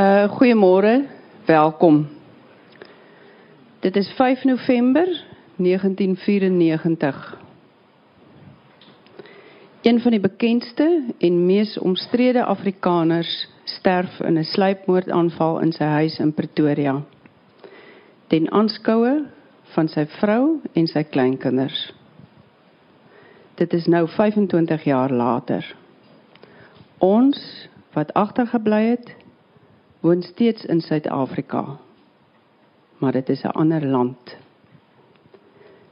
Uh goeiemôre, welkom. Dit is 5 November 1994. Een van die bekendste en mees omstrede Afrikaners sterf in 'n sluipmoordaanval in sy huis in Pretoria. Ten aanskoue van sy vrou en sy kleinkinders. Dit is nou 25 jaar later. Ons wat agtergebly het, woon steeds in Suid-Afrika. Maar dit is 'n ander land.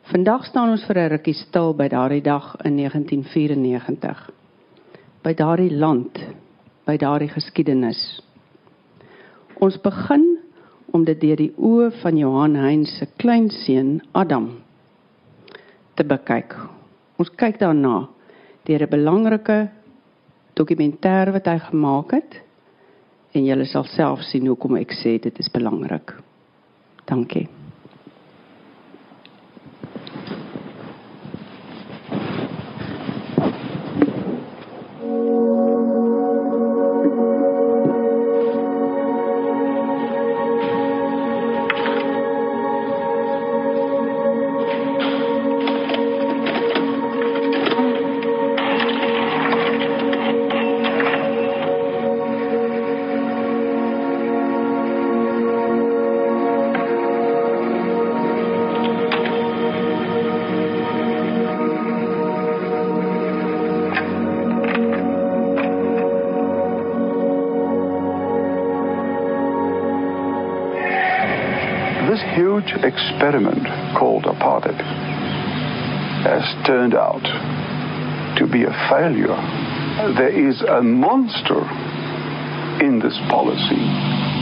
Vandag staan ons vir 'n rukkie stil by daardie dag in 1994. By daardie land, by daardie geskiedenis. Ons begin om dit deur die oë van Johan Hein se kleinseun Adam te bekyk. Ons kyk daarna deur 'n belangrike dokumentêr wat hy gemaak het en julle sal self sien hoekom ek sê dit is belangrik. Dankie. Failure. There is a monster in this policy.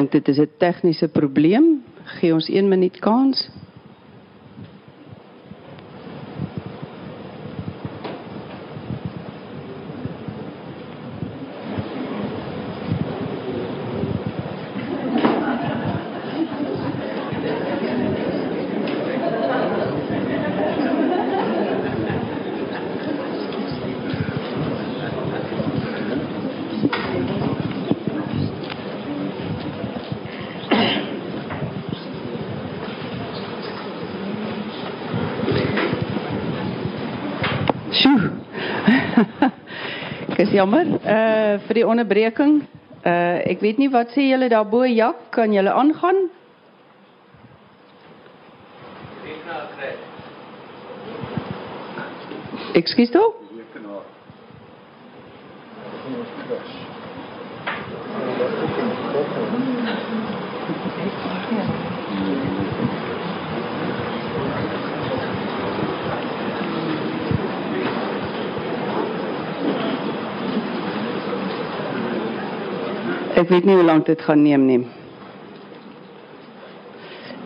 Dink dit is 'n tegniese probleem. Gee ons 1 minuut kans. Is jammer uh vir die onderbreking. Uh ek weet nie wat sê julle daarbo Jak, kan julle aangaan? Ekskuus toe? Ek weet nie hoe lank dit gaan neem nie.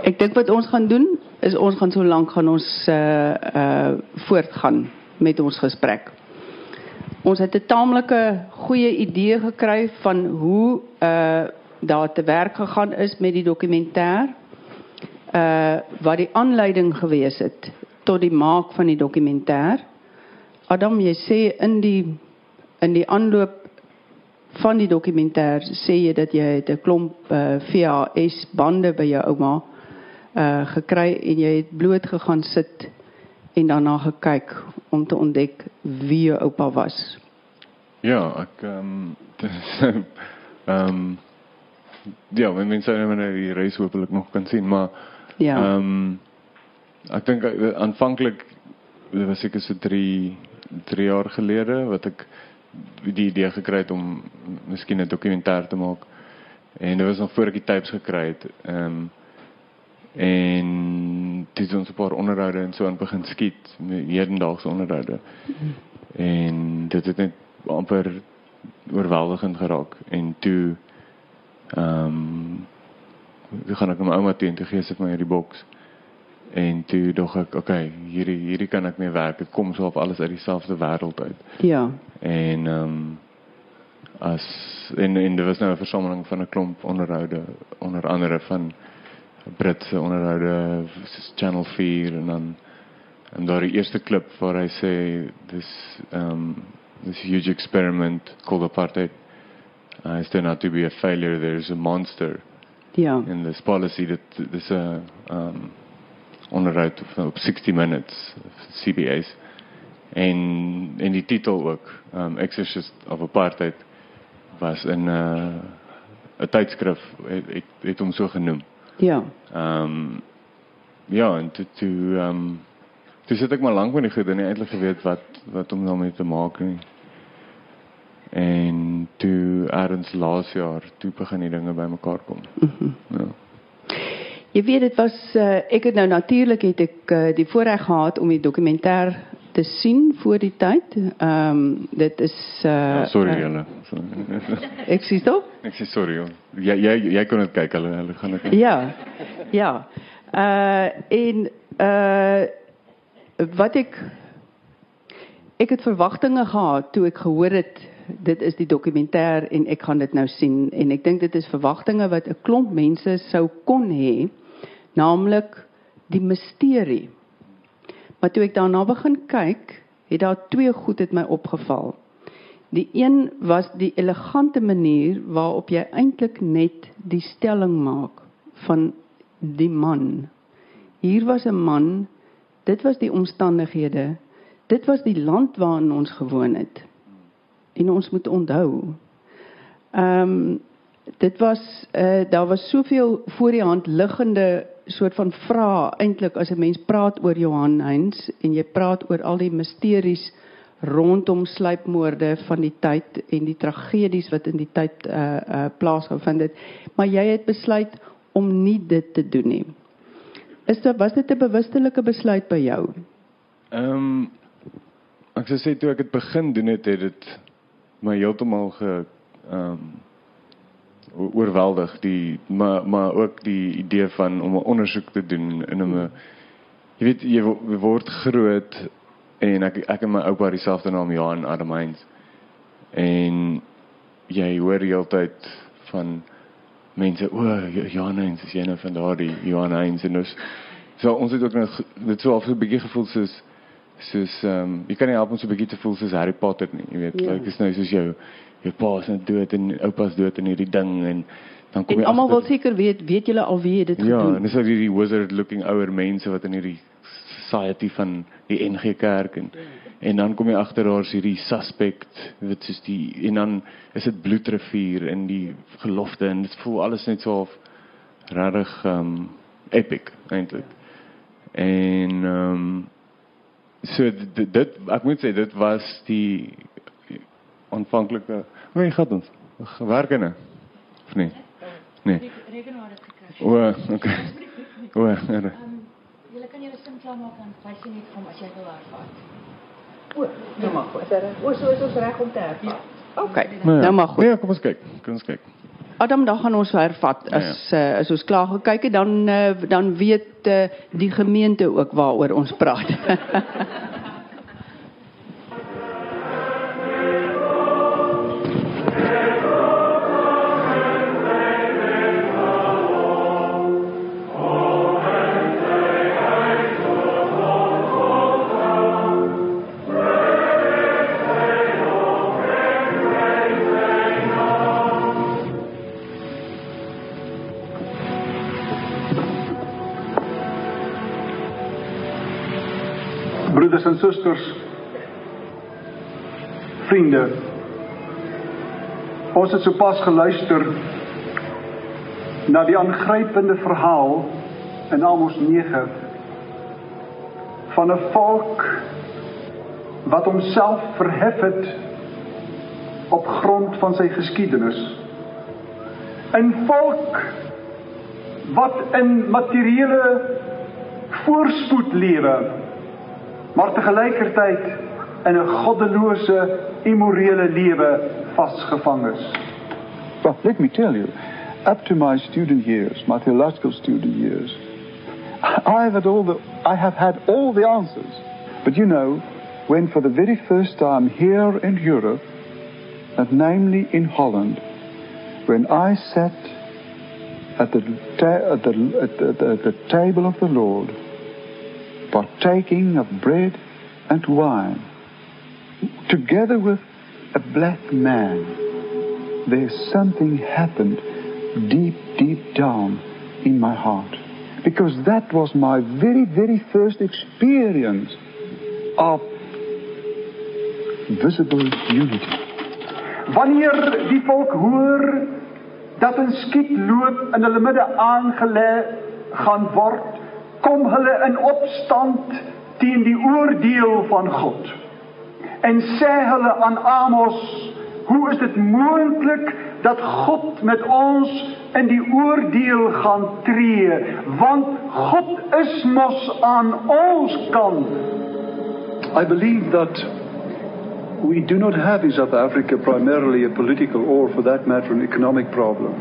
Ek dink wat ons gaan doen is ons gaan so lank gaan ons uh uh voortgaan met ons gesprek. Ons het 'n taamlike goeie idee gekry van hoe uh daar te werk gegaan is met die dokumentêr. Uh wat die aanleiding gewees het tot die maak van die dokumentêr. Adam, jy sê in die in die aanloop van die dokumentêr sê jy dat jy het 'n klomp uh, VHS bande by jou ouma uh gekry en jy het bloot gegaan sit en daarna gekyk om te ontdek wie jou oupa was. Ja, ek ehm um, ehm um, ja, men mense nou net die reis hopelik nog kan sien, maar Ja. ehm um, ek dink uh, aanvanklik was seker so 3 3 jaar gelede wat ek die idee gekry het om miskien 'n dokumentêr te maak. En dit was nog voor ek die tapes gekry het. Ehm um, en dit is ons 'n paar onderhoude en so aan begin skiet, hedendaagse onderhoude. En dit het net amper oorweldigend geraak en toe ehm um, toe gaan ek my ouma teen toe gee sy vir my hierdie boks. En toe dog ek, okay, hierdie hierdie kan ek mee werk. Dit kom so op alles uit dieselfde wêreld uit. Ja. En ehm um, as en en dit was nou 'n versameling van 'n klomp onderhoude onder andere van Britse onderhoude soos Channel 4 en dan en daar die eerste klip waar sê dis ehm um, this huge experiment called apartheid uh, is turned out to be a failure there's a monster Ja. in this policy that this uh um onderhoud op, op 60 minutes CBS en en die titel ook um Exorcist of Apartheid was in 'n uh, 'n tydskrif het, het het hom so genoem. Ja. Um ja, en toe toe um toe sit ek maar lank met die goed en nie eintlik geweet wat wat om daarmee te maak nie. En toe erns laas jaar toe begin die dinge bymekaar kom. Ja. Jy weet dit was uh, ek het nou natuurlik het ek uh, die voorreg gehad om die dokumentêr te sien voor die tyd. Ehm um, dit is uh, Ja, sorry uh, julle. Ek sê tog? Ek sê sorry. Joh. Jy jy jy kon dit kyk hulle hulle gaan dit. Ja. Ja. Uh en uh wat ek ek het verwagtinge gehad toe ek gehoor het dit is die dokumentêr en ek gaan dit nou sien en ek dink dit is verwagtinge wat 'n klomp mense sou kon hê naamlik die misterie. Maar toe ek daarna begin kyk, het daar twee goed het my opgeval. Die een was die elegante manier waarop jy eintlik net die stelling maak van die man. Hier was 'n man, dit was die omstandighede, dit was die land waarin ons gewoon het. En ons moet onthou. Ehm um, dit was uh, daar was soveel voor die hand liggende soort van vrae eintlik as 'n mens praat oor Johan Heinz en jy praat oor al die misteries rondom sluipmoorde van die tyd en die tragedies wat in die tyd uh uh plaasgevind het maar jy het besluit om nie dit te doen nie. Is dit was dit 'n bewustelike besluit by jou? Ehm um, ek sou sê toe ek dit begin doen het, het dit my heeltemal ge ehm um, oorweldig die maar maar ook die idee van om 'n ondersoek te doen in 'n jy weet jy wo- jy word groot en ek ek en my oupa dieselfde naam Johan Adamines en jy hoor heeltyd van mense o Jo- Johan Heinz is een van daardie Johan Heinz? En ons so ons het ook nou ge- dit so so 'n bietjie gevoel soos soos ehm um, jy kan nie help om so 'n bietjie te voel soos Harry Potter nie jy weet Ja. ja. like is nou soos jou jou pa is nou dood en oupa is dood in hierdie ding en dan kom En jy almal wil seker weet, weet julle al wie dit Ja, gedoen? en dis ook hierdie wizard looking ouer mense wat in hierdie society van die NG Kerk en en dan kom jy agter daar's hierdie suspect wat soos die en dan is dit bloedrivier in die gelofte en dit voel alles net so half regtig um epic eintlik. En um so dit, dit ek moet sê dit was die aanvanklike hoe gaan ons werkene of nee nee rekenaar het gekry. o okay o ja. Ehm julle kan julle sim klaarmaak dan wys net hom as jy wil ervaar. O, nou maar goed. O, so is ons reg om te herf. Ja. OK. Nou ja. Nou maar goed. Nee, kom ons kyk. Kom ons kyk. Adam, dan gaan ons hervat as uh, as ons klaar gekyk het, dan uh, dan weet uh, die gemeente ook waaroor ons praat. Ons het sopas geluister na die aangrypende verhaal in Amos 9 van 'n volk wat homself verhef het op grond van sy geskiedenis. 'n Volk wat in materiële voorspoed lewe maar te gelykertyd in 'n goddelose, immorele lewe vasgevang is. Well, let me tell you, up to my student years, my theological student years, I have had all the, I have had all the answers. But you know, when for the very first time here in Europe, and namely in Holland, when I sat at the, at the, at the, at the table of the Lord, partaking of bread and wine, together with a black man, there's something happened deep, deep down in my heart. Because that was my very, very first experience of visible unity. Wanneer die volk hoor dat 'n skietloop in hulle midde aangelê gaan word, kom hulle in opstand teen die oordeel van God. En sê hulle aan Amos, hoe is dit moontlik dat God met ons in die oordeel gaan tree, want God is mos aan ons kant. I believe that we do not have in South Africa primarily a political or, for that matter, an economic problem.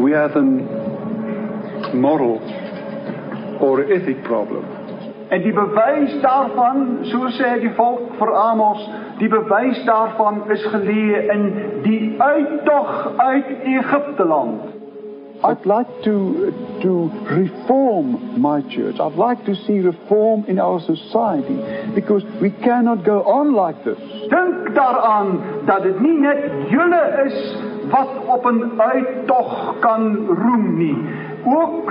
We have a moral or ethic problem. En die bewys daarvan, so sê die volk vir Amos, die bewys daarvan is geleë in die uittog uit Egipte land. I'd like to to reform my church. I'd like to see reform in our society because we cannot go on like this. Dink daaraan dat dit nie net julle is wat op 'n uittog kan roem. Ook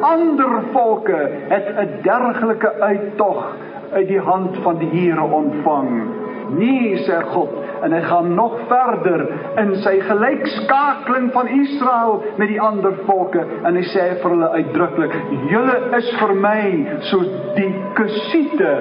ander volke het 'n dergelike uittog uit die hand van die Here ontvang. Nee, sê God, en hy gaan nog verder in sy gelykskakeling van Israel met die ander volke en hy sê vir hulle uitdruklik: "Julle is vir my soos die Kusiete."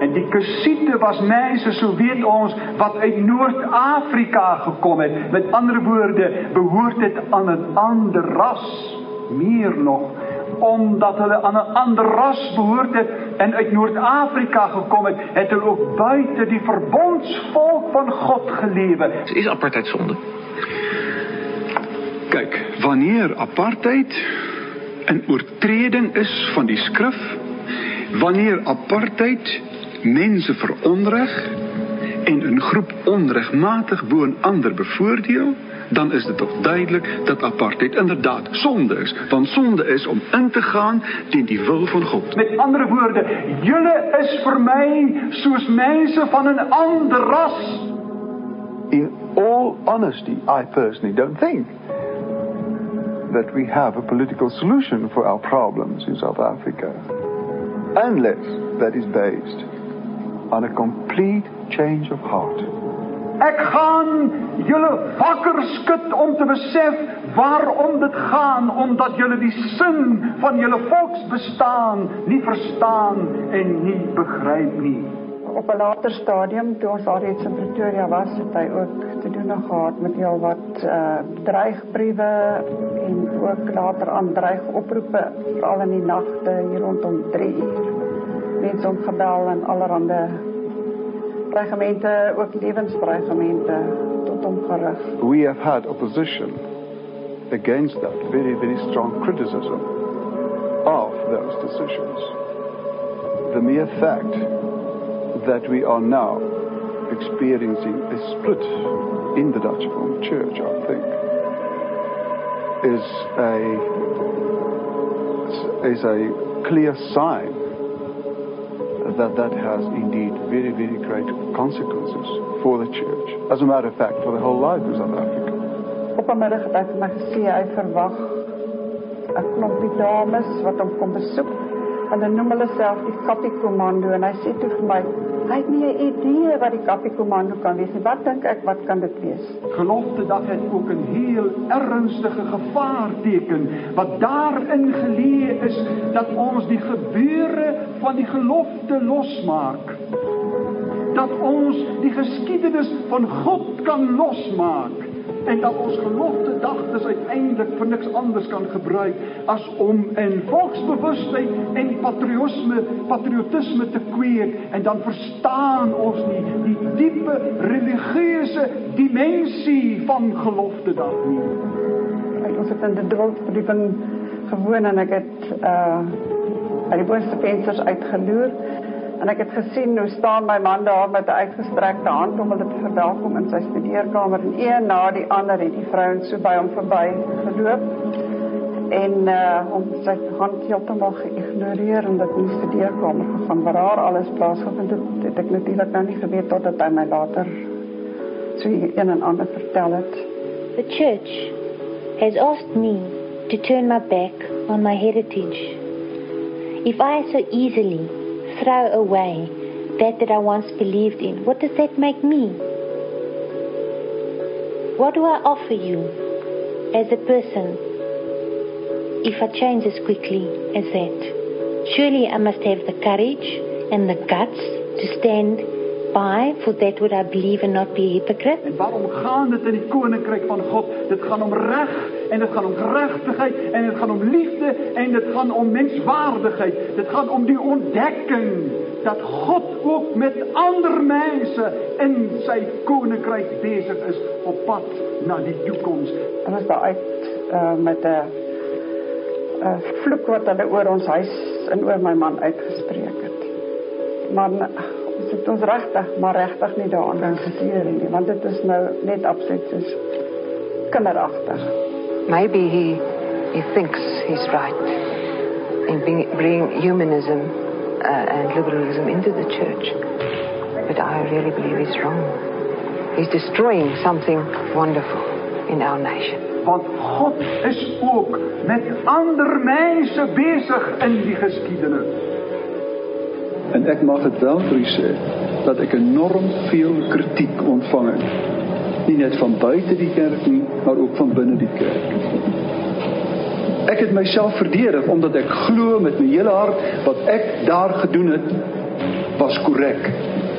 En die Kusiete was mense, so weet ons, wat uit Noord-Afrika gekom het. Met ander woorde, behoort dit aan 'n ander ras, meer nog omdat hulle aan 'n ander ras behoort het en uit Noord-Afrika gekom het, het hulle ook buite die verbondsvolk van God gelewe. Is apartheid sonde? Kyk, wanneer apartheid 'n oortreding is van die skrif, wanneer apartheid mense veronreg en 'n groep onregmatig bo 'n ander bevoordeel, dan is dit toch duidelik dat apartheid inderdaad sonde is. Want zonde is om in te gaan teen die wil van God. Met andere woorden, jullie is vir my soos mense van 'n ander ras. In all honesty, I personally don't think that we have a political solution for our problems in South Africa. Unless that is based on a complete change of heart. Ek gaan julle wakker skud om te besef waarom dit gaan omdat julle die sin van julle volksbestaan nie verstaan en nie begryp nie. Op 'n later stadium toe ons alreeds in Pretoria was, het hy ook te doen gehad met heel wat uh dreigbriewe en ook later aan dreigoproepe veral in die nagte hier rondom 3 uur. Mense hom gebel en allerhande We have had opposition against that, very, very strong criticism of those decisions. The mere fact that we are now experiencing a split in the Dutch Reformed Church, I think, is a is a clear sign that that has indeed very, very great consequences for the church. As a matter of fact, for the whole life of South Africa. Op 'n middag het hy vir my gesê hy verwag 'n klompie dames wat hom kom besoek. Hulle noem hulle self die Kappie Komando en hy sê toe vir my, hy het nie 'n idee wat die Kappie Komando kan wees nie. Wat dink ek wat kan dit wees? Gelofte dag het ook 'n heel ernstige gevaarteken wat daarin geleë is dat ons die gebeure van die gelofte losmaak. Dat ons die geskiedenis van God kan losmaak en dat ons gelofte dagtes uiteindelik vir niks anders kan gebruik as om in volksbewustheid en patriotisme patriotisme te kweek en dan verstaan ons nie die diepe religieuse dimensie van gelofte dag nie. Ek ons het in die gewoon en ek het uh uit die boonste vensters uitgeloer. En ek het gesien hoe staan my man daar met 'n uitgestrekte hand om hulle te verwelkom in sy studeerkamer. En een na die ander het die vrouens so by hom verby geloop en uh hom sy hand heeltemal geïgnoreer en dit in die studeerkamer gegaan waar haar alles plaasgevind het, het ek natuurlik nou nie geweet totdat hy my later so een en ander vertel het. The church has asked me to turn my back on my heritage. If I so easily throw away that that I once believed in, what does that make me? What do I offer you as a person if I change as quickly as that? Surely I must have the courage and the guts to stand by for that what I believe and not be a hypocrite. En waarom gaan dit in die koninkryk van God? Dit gaan om reg en dit gaan om geregtigheid en dit gaan om liefde en dit gaan om menswaardigheid. Dit gaan om die ontdekking dat God ook met ander mense in sy koninkryk besig is op pad na die toekoms. En was daar uit uh, met 'n 'n vloek wat hulle oor ons huis en oor my man uitgespreek het. Maar het ons regtig, maar regtig nie daaraan geïnteresseer nie, want dit is nou net absoluut soos kinderagtig. Maybe he he thinks he's right in bring, bringing humanism uh, and liberalism into the church, but I really believe he's wrong. He's destroying something wonderful in our nation. Want God is ook met ander mense besig in die geskiedenis. En ek mag dit wel vir u sê dat ek enorm veel kritiek ontvang het. Nie net van buite die kerk nie, maar ook van binne die kerk. Ek het myself verdedig omdat ek glo met my hele hart wat ek daar gedoen het was korrek.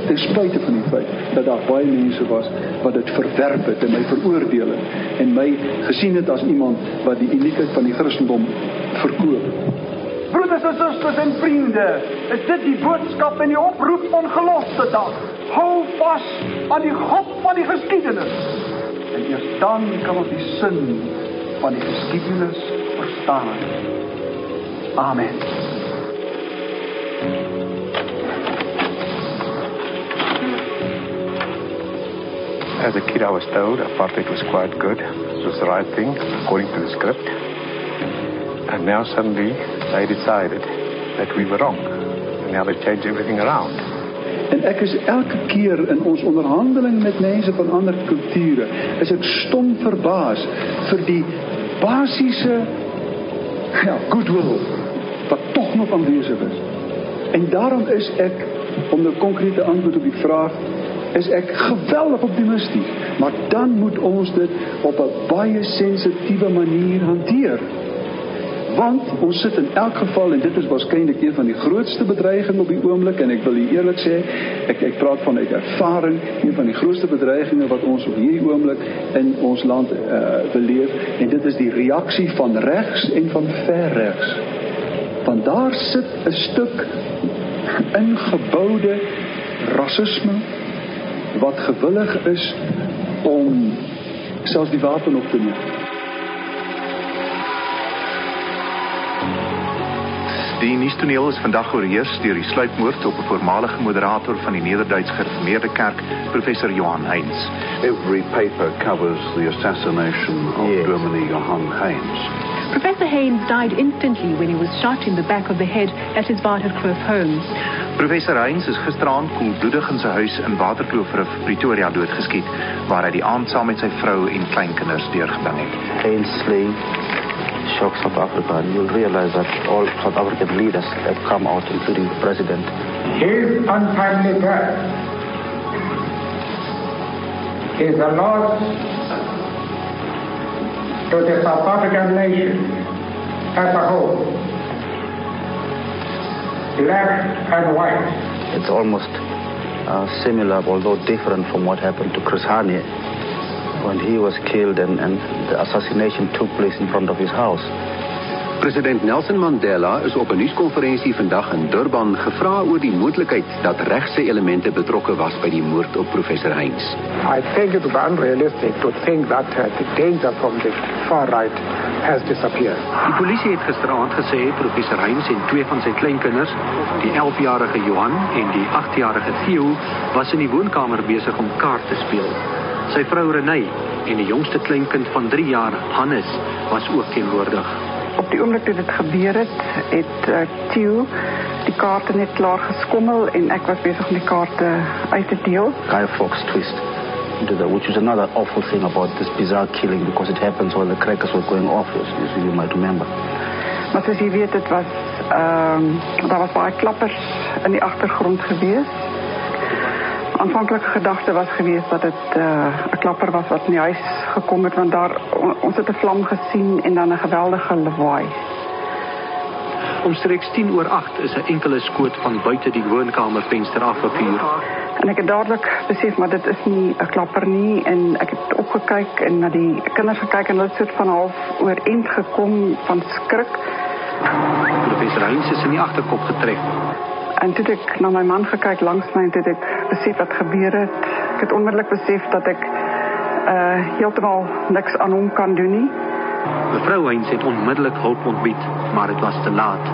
Ten spyte van die feit dat daar baie mense was wat dit verwerp het en my veroordeel het en my gesien het as iemand wat die uniekheid van die Christendom verkoop. Broeders en susters en vriende, is dit die en die oproep van dag. Hou aan die God van die. En dan kan ons die van die verstaan. Amen. As a kid, I was told apartheid was quite good. It was the right thing, according to the script. And now suddenly they decided that we were wrong. And now they changed everything around. En ek is elke keer in ons onderhandeling met mense van ander kulture, is ek stom verbaas vir die basiese ja, goodwill wat tog nog aanwesig is. En daarom is ek om 'n konkrete antwoord op die vraag is ek geweldig optimisties, maar dan moet ons dit op 'n baie sensitiewe manier hanteer. Want ons sit in elk geval en dit is waarskynlik een van die grootste bedreigings op die oomblik en ek wil eerlik sê, ek ek praat van uit ervaring, een van die grootste bedreigings wat ons op hierdie oomblik in ons land uh, beleef en dit is die reaksie van regs en van ver regs. Want daar sit 'n stuk ingeboude rasisme wat gewillig is om selfs die wapen op te neem. Die nuustoneel is vandag oorheers deur die sluipmoord op 'n voormalige moderator van die Nederduits Gereformeerde Kerk, professor Johan Heinz. Every paper covers the assassination of yes. Dominee Johan Heinz. Professor Haynes died instantly when he was shot in the back of the head at his Waterkloof home. Professor Heinz is gisteraand koelbloedig in sy huis in Waterkloof, Pretoria doodgeskiet, waar hy die aand saam met sy vrou en kleinkinders deurgebring het. Heinz slaying shock South Africa, and you'll realize that all South African leaders have come out, including the president. His untimely death is a loss to the South African nation as a whole, black and white. It's almost uh, similar, although different from what happened to Chris Hani when he was killed and, and the assassination took place in front of his house. President Nelson Mandela is op 'n nuuskonferensie vandag in Durban gevra oor die moontlikheid dat regse elemente betrokke was by die moord op professor Heinz. I think it would be unrealistic to think that uh, the danger from the far right has disappeared. Die polisie het gisteraand gesê professor Heinz en twee van sy kleinkinders, die 11-jarige Johan en die 8-jarige Theo, was in die woonkamer besig om kaart te speel. Sy vrou Renay en die jongste kleinkind van 3 jaar, Hannes, was ook teenwoordig. Op die oomblik toe dit gebeur het, het uh, Theo die kaarte net klaar geskommel en ek was besig om die kaarte uit te deel. Guy Fox twist. Which is another awful thing about this bizarre killing because it happens while the crackers were going off, as you might remember. Maar soos jy weet, dit was ehm um, daar was baie klappers in die agtergrond gewees aanvanklike gedagte was geweest dat dit eh, 'n uh, klapper was wat in huis gekom het want daar ons het vlam gesien en dan 'n geweldige lawaai. Omstreeks 10 oor 8 is 'n enkele skoot van buite die woonkamervenster afgevuur. En ek het dadelik besef maar dit is nie 'n klapper nie en ek het opgekyk en na die kinders gekyk en hulle het soort van half oorend gekom van skrik. Professor Heinz is in die agterkop getrek. En toe ek na my man gekyk langs my en toe ek besef wat gebeur het. Ek het onmiddellik besef dat ek uh heeltemal niks aan hom kan doen nie. Mevrou Heinz het onmiddellik hulp ontbied, maar dit was te laat.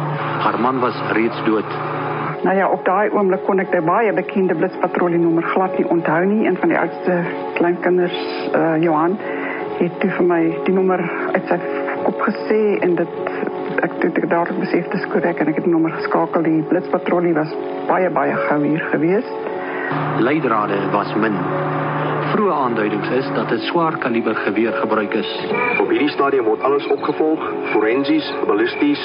Haar man was reeds dood. Nou ja, op daai oomblik kon ek die baie bekende blitspatrollie nommer glad nie onthou nie. Een van die oudste kleinkinders, uh Johan, het toe vir my die nommer uit sy kop gesê en dit ek het dit dadelik besef dit is korrek en ek het die nommer geskakel. Die blitspatrollie was baie baie gou hier gewees. Leidrade was min. Vroeë aanduidings is dat 'n swaar kaliber geweer gebruik is. Op hierdie stadium word alles opgevolg, forensies, ballisties,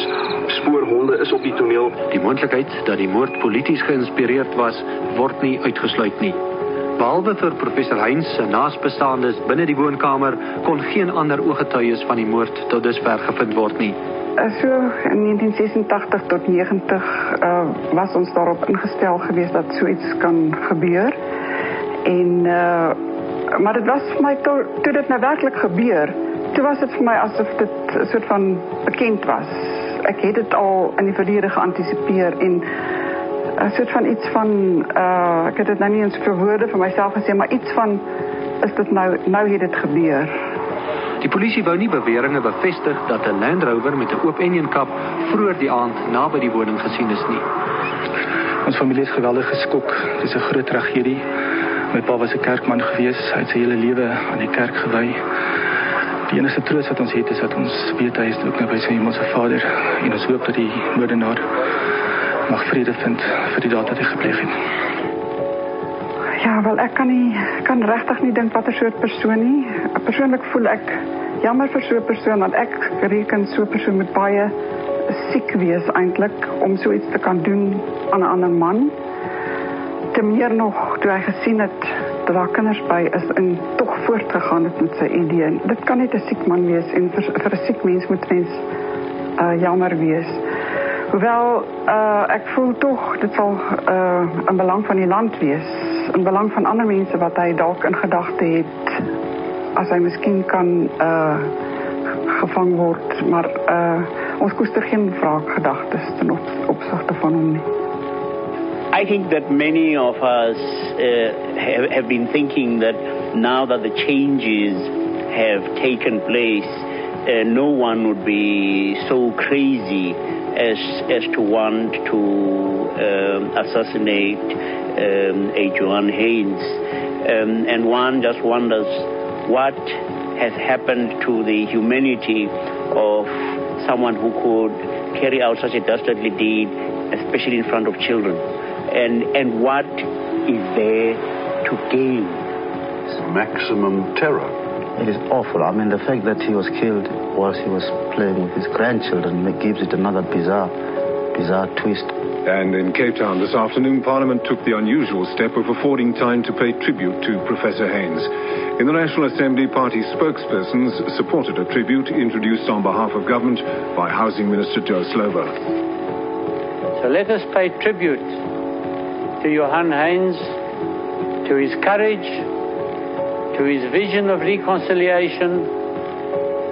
spoorhonde is op die toneel. Die moontlikheid dat die moord polities geïnspireerd was, word nie uitgesluit nie. Behalwe vir professor Heinz se naasbestaandes binne die woonkamer kon geen ander ooggetuies van die moord tot dusver gevind word nie. Eh, so in 1986 tot 90 uh, eh, was ons daarop ingestel geweest dat so iets kan gebeur. En uh, maar dit was vir my toe toe dit nou werklik gebeur, toe was dit vir my asof dit 'n soort van bekend was. Ek het dit al in die verlede geantisipeer en 'n soort van iets van uh ek het dit nou nie eens vir woorde vir myself gesê maar iets van is dit nou nou het dit gebeur. Die polisie wou nie beweringe bevestig dat 'n Land Rover met 'n oop enjin kap vroeër die aand naby die woning gesien is nie. Ons familie is geweldig geskok. Dit is 'n groot tragedie. My pa was 'n kerkman gewees. Hy het sy hele lewe aan die kerk gewy. Die enigste troos wat ons het is dat ons weet hy is ook nou by sy hemelse Vader en ons hoop dat die moordenaar mag vrede vind vir die daad wat hy gepleeg het. Ja, wel ek kan nie kan regtig nie dink watter soort persoon nie. Persoonlik voel ek jammer vir so 'n persoon want ek reken so 'n persoon met baie siek wees eintlik om so iets te kan doen aan 'n ander man. Te meer nog toe hy gesien het dat daar kinders by is en tog voortgegaan met sy idee. Dit kan net 'n siek man wees en vir, vir 'n siek mens moet mens uh jammer wees. Hoewel uh ek voel tog dit sal uh 'n belang van die land wees. In belang van ander mense wat dalk in gedagte het as hy miskien kan uh gevang word. Maar uh ons koester geen wraak gedagtes ten opsigte van hom nie. I think that many of us have, have been thinking that now that the changes have taken place, no one would be so crazy as as to want to um, assassinate um, a Joan Haynes, um, and one just wonders what has happened to the humanity of someone who could carry out such a dastardly deed, especially in front of children, and and what is there to gain? Maximum terror. It is awful. I mean, the fact that he was killed whilst he was playing with his grandchildren it gives it another bizarre, bizarre twist. And in Cape Town this afternoon, Parliament took the unusual step of affording time to pay tribute to Professor Haynes. In the National Assembly, party spokespersons supported a tribute introduced on behalf of government by Housing Minister Joe Slovo. So let us pay tribute to Johan Haynes, to his courage, to his vision of reconciliation,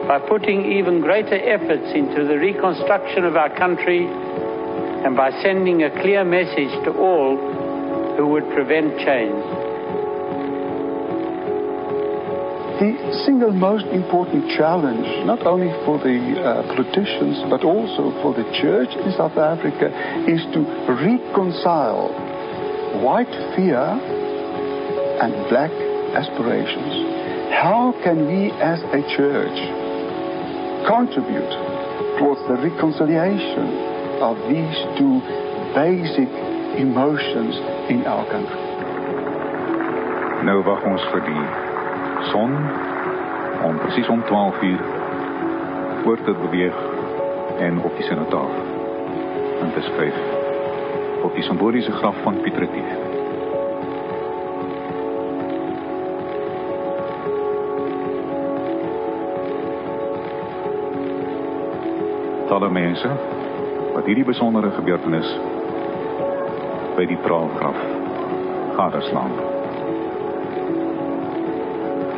by putting even greater efforts into the reconstruction of our country and by sending a clear message to all who would prevent change. The single most important challenge, not only for the uh, politicians but also for the church in South Africa, is to reconcile white fear and black aspirations. How can we as a church contribute towards the reconciliation of these two basic emotions in our country? Nou wag ons vir die son om presies om 12 uur voor te beweeg en op die sinotaaf in te skryf op die simboliese graf van Pieter Retief. Talle mense wat hierdie besondere gebeurtenis by die praalgraf gadeslaan.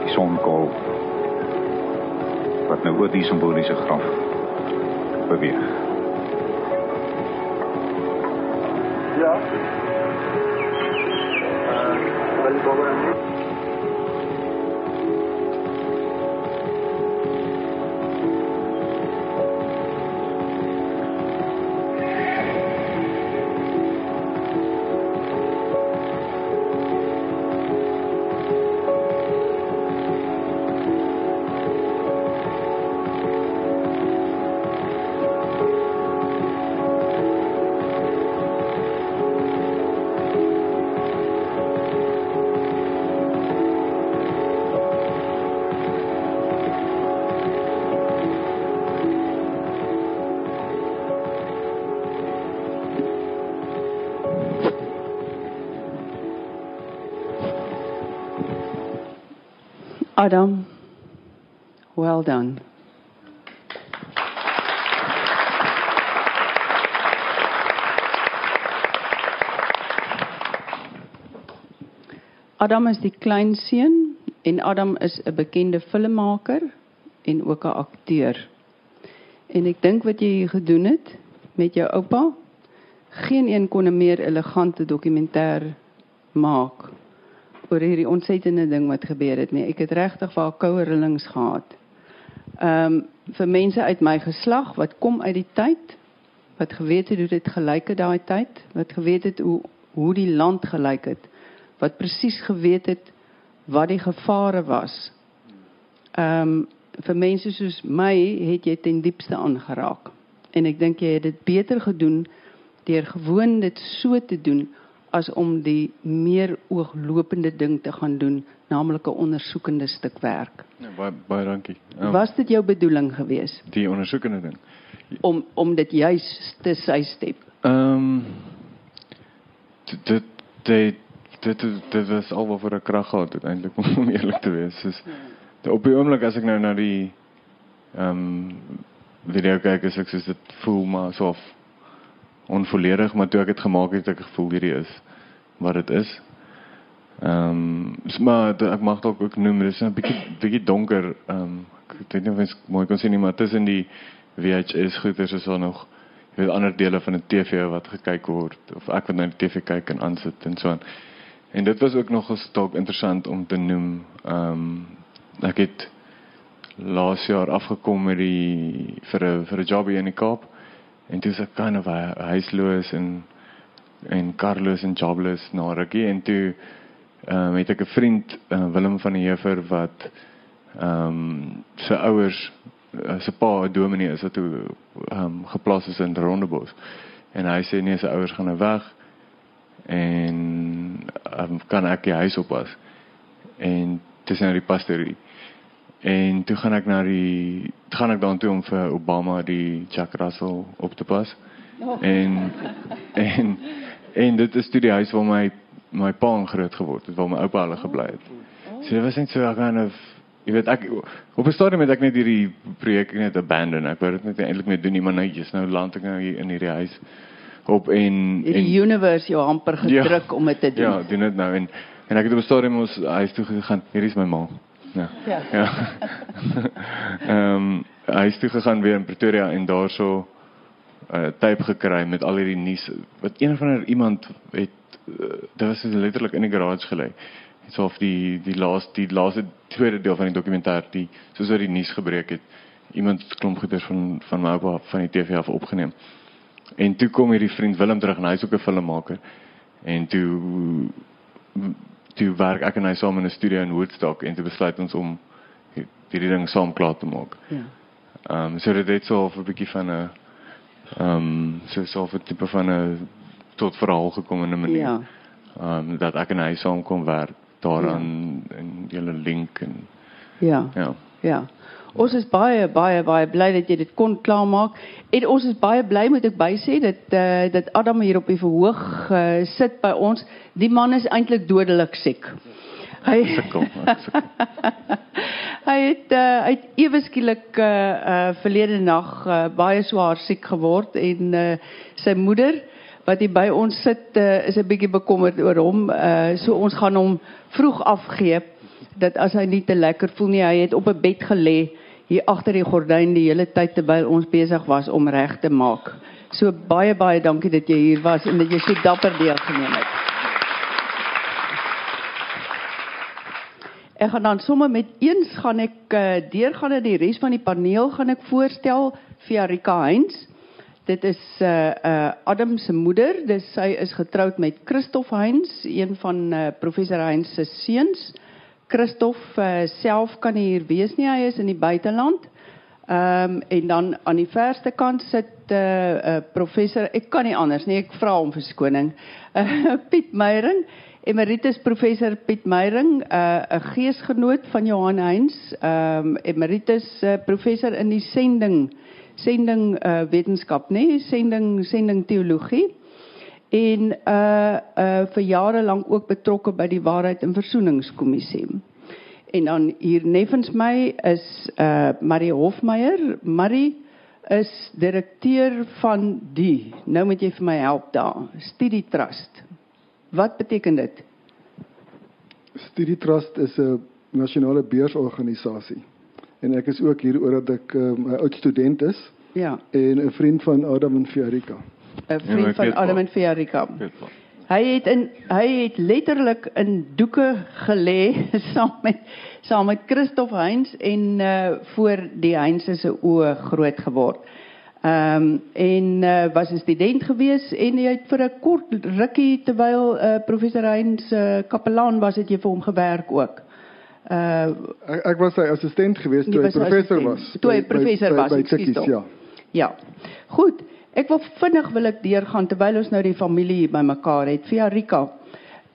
Die sonkool wat nou oor die simboliese graf beweeg. Ja. Uh, Adam, well done. Adam is die kleinseun en Adam is 'n bekende filmmaker en ook 'n akteur. En ek dink wat jy hier gedoen het met jou oupa, geen een kon 'n meer elegante dokumentêr maak oor hierdie ontsettende ding wat gebeur het nie. Ek het regtig waar koue rillings gehad. Ehm um, vir mense uit my geslag wat kom uit die tyd wat geweet het hoe dit gelyk het daai tyd, wat geweet het hoe hoe die land gelyk het, wat presies geweet het wat die gevare was. Ehm um, vir mense soos my het jy ten diepste aangeraak. En ek dink jy het dit beter gedoen deur gewoon dit so te doen as om die meer ooglopende ding te gaan doen, naamlik 'n ondersoekende stuk werk. Ja, baie baie dankie. Um, Was dit jou bedoeling gewees? Die ondersoekende ding. Om om dit juis te systep. Ehm um, dit dit dit dit was al wat vir 'n krag gehad het eintlik om eerlik te wees. Soos ja. op die oomblik as ek nou na die ehm um, video kyk, is ek soos dit voel maar so of onvolledig, maar toe ek dit gemaak het, het ek gevoel hierdie is wat dit is. Ehm, um, maar ek mag dalk ook noem, dit is 'n bietjie bietjie donker. Ehm, um, ek weet nie of ek mooi kan sien nie, maar tussen die VHS goeders is daar nog jy weet ander dele van 'n TV wat gekyk word of ek wat nou die TV kyk en aansit en so aan. en dit was ook nog 'n dalk interessant om te noem. Ehm um, ek het laas jaar afgekom met die vir 'n vir 'n job hier in die Kaap en toe is ek kind of huisloos en en Carlos en jobless na rukkie en toe ehm um, het ek 'n vriend uh, Willem van die Heever wat ehm um, sy ouers uh, sy pa 'n dominee is wat toe ehm um, geplaas is in Rondebos. En hy sê nee sy ouers gaan nou weg en um, kan ek die huis oppas? En dis nou die pastorie En toe gaan ek na die gaan ek dan toe om vir Obama die Jack Russell op te pas. Oh. En en en dit is toe die huis waar my my pa groot geword het, waar my oupa hulle gebly het. So dit was net so kind of jy weet ek op 'n stadium het ek net hierdie projek net abandon. Ek wou dit net eintlik meer doen nie, maar nou jy's nou land ek nou hier in hierdie huis op en die en, universe jou amper gedruk ja, om dit te doen. Ja, doen dit nou en en ek het op 'n stadium ons huis toe gegaan. Hier is my ma. Ja. Ja. ja. Ehm um, hy het toe gegaan weer in Pretoria en daarso 'n uh, tape gekry met al hierdie nuus wat een van er iemand het uh, dit was letterlik in die garage gelê. Dit so of die die laaste die laaste tweede deel van die dokumentêr die soos wat die nuus gebreek het. Iemand klomp goeders van van my oupa van die TV af opgeneem. En toe kom hierdie vriend Willem terug en hy's ook 'n filmmaker. En toe toe werk ek en hy saam in 'n studio in Woodstock en toe besluit ons om hierdie ding saam klaar te maak. Ja. Ehm um, so dit het so 'n bietjie van 'n ehm um, so so 'n tipe van 'n tot verhaal gekom in 'n manier. Ja. Ehm um, dat ek en hy saam kon werk daaraan ja. en julle link en Ja. Ja. Ja. Ons is baie baie baie bly dat jy dit kon klaarmaak. En ons is baie bly moet ek bysê dat uh, dat Adam hier op die verhoog uh, sit by ons. Die man is eintlik dodelik siek. Hy sukkel. hy het uh, hy het ewe skielik uh, uh, verlede nag uh, baie swaar siek geword en uh, sy moeder wat hier by ons sit uh, is 'n bietjie bekommerd oor hom. Uh, so ons gaan hom vroeg afgee dat as hy nie te lekker voel nie, hy het op 'n bed gelê hier agter die gordyn die hele tyd terwyl ons besig was om reg te maak. So baie baie dankie dat jy hier was en dat jy so dapper deelgeneem het. Ek gaan dan sommer met eens gaan ek uh, deurgaan en die res van die paneel gaan ek voorstel vir Rika Heinz. Dit is uh uh Adam se moeder. Dis sy is getroud met Christof Heinz, een van uh, professor Heinz se seuns. Christof uh, self kan hier wees nie, hy is in die buiteland. Ehm um, en dan aan die verste kant sit 'n uh, uh, professor, ek kan nie anders nie, ek vra hom verskoning. Uh, Piet Meyering, emeritus professor Piet Meyering, 'n uh, geesgenoot van Johan Heinz, ehm um, emeritus uh, professor in die sending sending uh, wetenskap, nê, nee, sending sending teologie en uh uh vir jare lank ook betrokke by die Waarheid en Versoeningskommissie. En dan hier neffens my is uh Marie Hofmeyer. Marie is direkteur van die. Nou moet jy vir my help daar. Studie Trust. Wat beteken dit? Studie Trust is 'n nasionale beursorganisasie. En ek is ook hier oor dat ek 'n um, oud student is. Ja. En 'n vriend van Adam en Fiorika. 'n vriend van Adam en Fiorika. Hy het in hy het letterlik in doeke gelê saam met saam met Christof Heinz en uh voor die Heinz se oë groot geword. Ehm um, en uh was 'n student gewees en hy het vir 'n kort rukkie terwyl uh professor Heinz uh, kapelaan was het jy vir hom gewerk ook. Uh ek, ek was sy assistent gewees toe hy professor was. Toe hy professor was, ekskuus. Ja. Ja. Goed. Ek wil vinnig wil ek deurgaan terwyl ons nou die familie hier bymekaar het. Via Rika.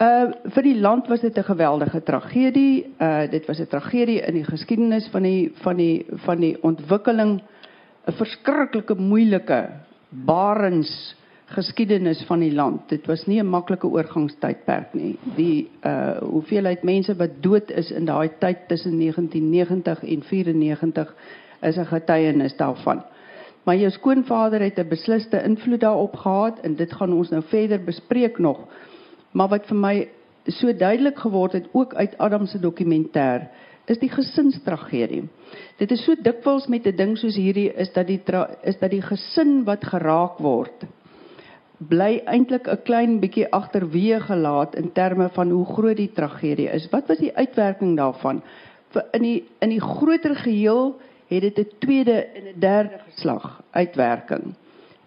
Uh vir die land was dit 'n geweldige tragedie. Uh dit was 'n tragedie in die geskiedenis van die van die van die ontwikkeling 'n verskriklike moeilike barens geskiedenis van die land. Dit was nie 'n maklike oorgangstydperk nie. Die uh hoeveelheid mense wat dood is in daai tyd tussen 1990 en 94 is 'n getuienis daarvan. Maar jou skoonvader het 'n besliste invloed daarop gehad en dit gaan ons nou verder bespreek nog. Maar wat vir my so duidelik geword het ook uit Adam se dokumentêr is die gesinstragedie. Dit is so dikwels met 'n ding soos hierdie is dat die is dat die gesin wat geraak word bly eintlik 'n klein bietjie agterweë gelaat in terme van hoe groot die tragedie is. Wat was die uitwerking daarvan? Vir in die in die groter geheel het dit 'n tweede en 'n derde geslag uitwerking.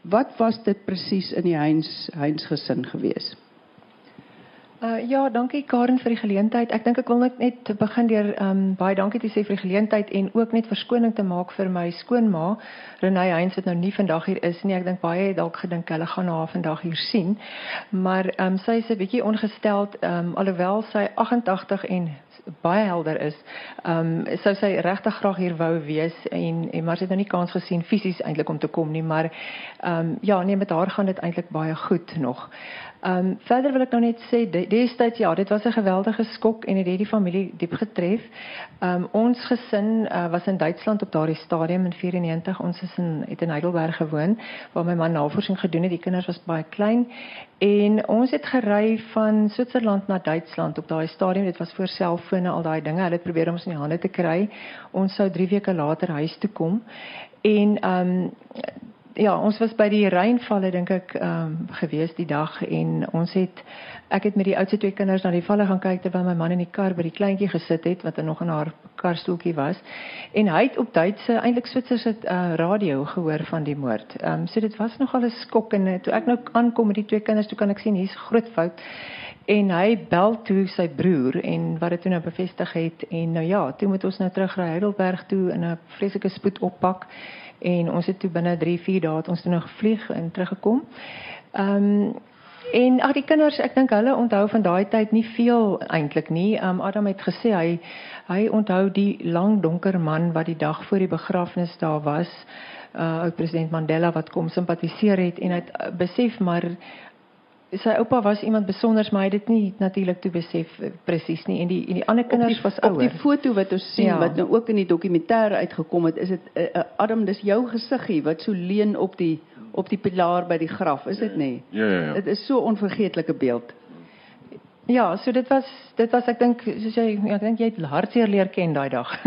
Wat was dit presies in die Heinz Heinz gesin gewees? Uh, ja, dankie Karen vir die geleentheid. Ek dink ek wil net net begin deur um baie dankie te sê vir die geleentheid en ook net verskoning te maak vir my skoonma Renée Heinz wat nou nie vandag hier is nie. Ek dink baie het dalk gedink hulle gaan haar vandag hier sien. Maar um sy is 'n bietjie ongesteld um alhoewel sy 88 en baie helder is. Um sou sy regtig graag hier wou wees en en maar sy het nou nie kans gesien fisies eintlik om te kom nie, maar um ja, nee met haar gaan dit eintlik baie goed nog. Um, verder wil ek nou net sê destyds ja, dit was 'n geweldige skok en het die familie diep getref. Um, ons gesin uh, was in Duitsland op daardie stadium in 94. Ons is in het in Heidelberg gewoon waar my man navorsing gedoen het. Die kinders was baie klein en ons het gery van Switserland na Duitsland op daai stadium. Dit was voor selfone al daai dinge. Hulle het probeer om ons in die hande te kry. Ons sou 3 weke later huis toe kom. En um, ja, ons was by die Rynvalle dink ek ehm um, gewees die dag en ons het ek het met die oudste twee kinders na die valle gaan kyk terwyl my man in die kar by die kleintjie gesit het wat nog in haar karstoeltjie was en hy het op Duitse eintlik Switserse uh, radio gehoor van die moord. Ehm um, so dit was nogal 'n skok en toe ek nou aankom met die twee kinders toe kan ek sien hier's groot fout en hy bel toe sy broer en wat dit toe nou bevestig het en nou ja, toe moet ons nou terug ry Heidelberg toe in 'n vreeslike spoed oppak en ons het toe binne 3 4 dae het ons toe nog gevlieg en teruggekom. Ehm um, en ag die kinders, ek dink hulle onthou van daai tyd nie veel eintlik nie. Ehm um, Adam het gesê hy hy onthou die lang donker man wat die dag voor die begrafnis daar was. Uh ou president Mandela wat kom simpatiseer het en hy het uh, besef maar sy oupa was iemand besonders maar hy het dit nie natuurlik toe besef eh, presies nie en die en die ander kinders die, was ouer. Op die foto wat ons sien ja. wat nou ook in die dokumentêr uitgekom het, is dit uh, uh, Adam dis jou gesiggie wat so leun op die op die pilaar by die graf, is dit nê? Ja ja ja. Dit is so onvergeetlike beeld. Ja, so dit was dit was ek dink soos jy ja, ek dink jy het hartseer leer ken daai dag.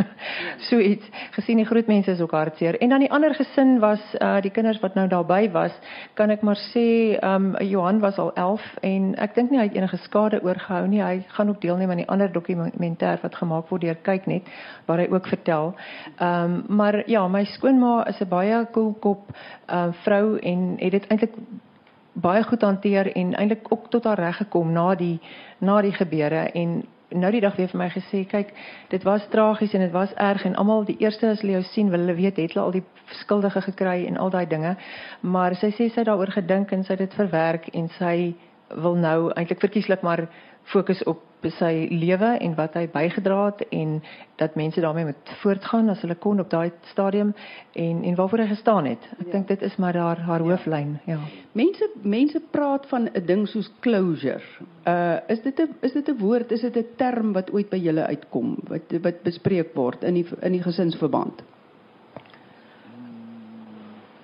So iets gesien die groot mense is ook hartseer. En dan die ander gesin was uh die kinders wat nou daarby was, kan ek maar sê um Johan was al 11 en ek dink nie hy het enige skade oorgehou nie. Hy gaan ook deelneem aan die ander dokumentêr wat gemaak word deur kyk net waar hy ook vertel. Um maar ja, my skoonma is 'n baie koelkop uh vrou en het dit eintlik baie goed hanteer en eintlik ook tot haar reg gekom na die na die gebeure. En nou die dag weer vir my gesê kyk dit was tragies en dit was erg en almal die eerste as hulle jou sien wil hulle weet het hulle al die skuldige gekry en al daai dinge. Maar sy sê sy daaroor gedink en sy het dit verwerk en sy wil nou eintlik verkieslik maar fokus op sy lewe en wat hy bygedra het en dat mense daarmee moet voortgaan as hulle kon op daai stadium en en waarvoor hy gestaan het. Ek ja. dink dit is maar haar haar hooflyn, ja. Mense mense praat van 'n ding soos closure. Uh is dit 'n is dit 'n woord, is dit 'n term wat ooit by julle uitkom wat wat bespreek word in die in die gesinsverband?